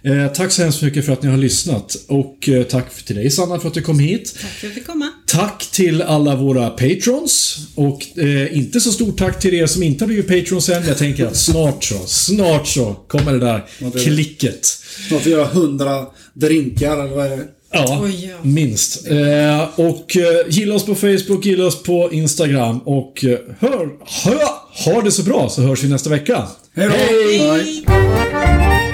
Eh, tack så hemskt mycket för att ni har lyssnat. Och eh, tack till dig Sanna för att du kom hit. Tack för att jag fick komma. Tack till alla våra patrons. Och eh, inte så stort tack till er som inte har blivit patrons än. Jag tänker att snart så, snart så kommer det där det- klicket. Snart vi göra hundra drinkar eller vad är det? Ja, Oj, ja. minst. Eh, och eh, gilla oss på Facebook, gilla oss på Instagram och eh, hör, hör, ha det så bra så hörs vi nästa vecka. Hej då! Hej!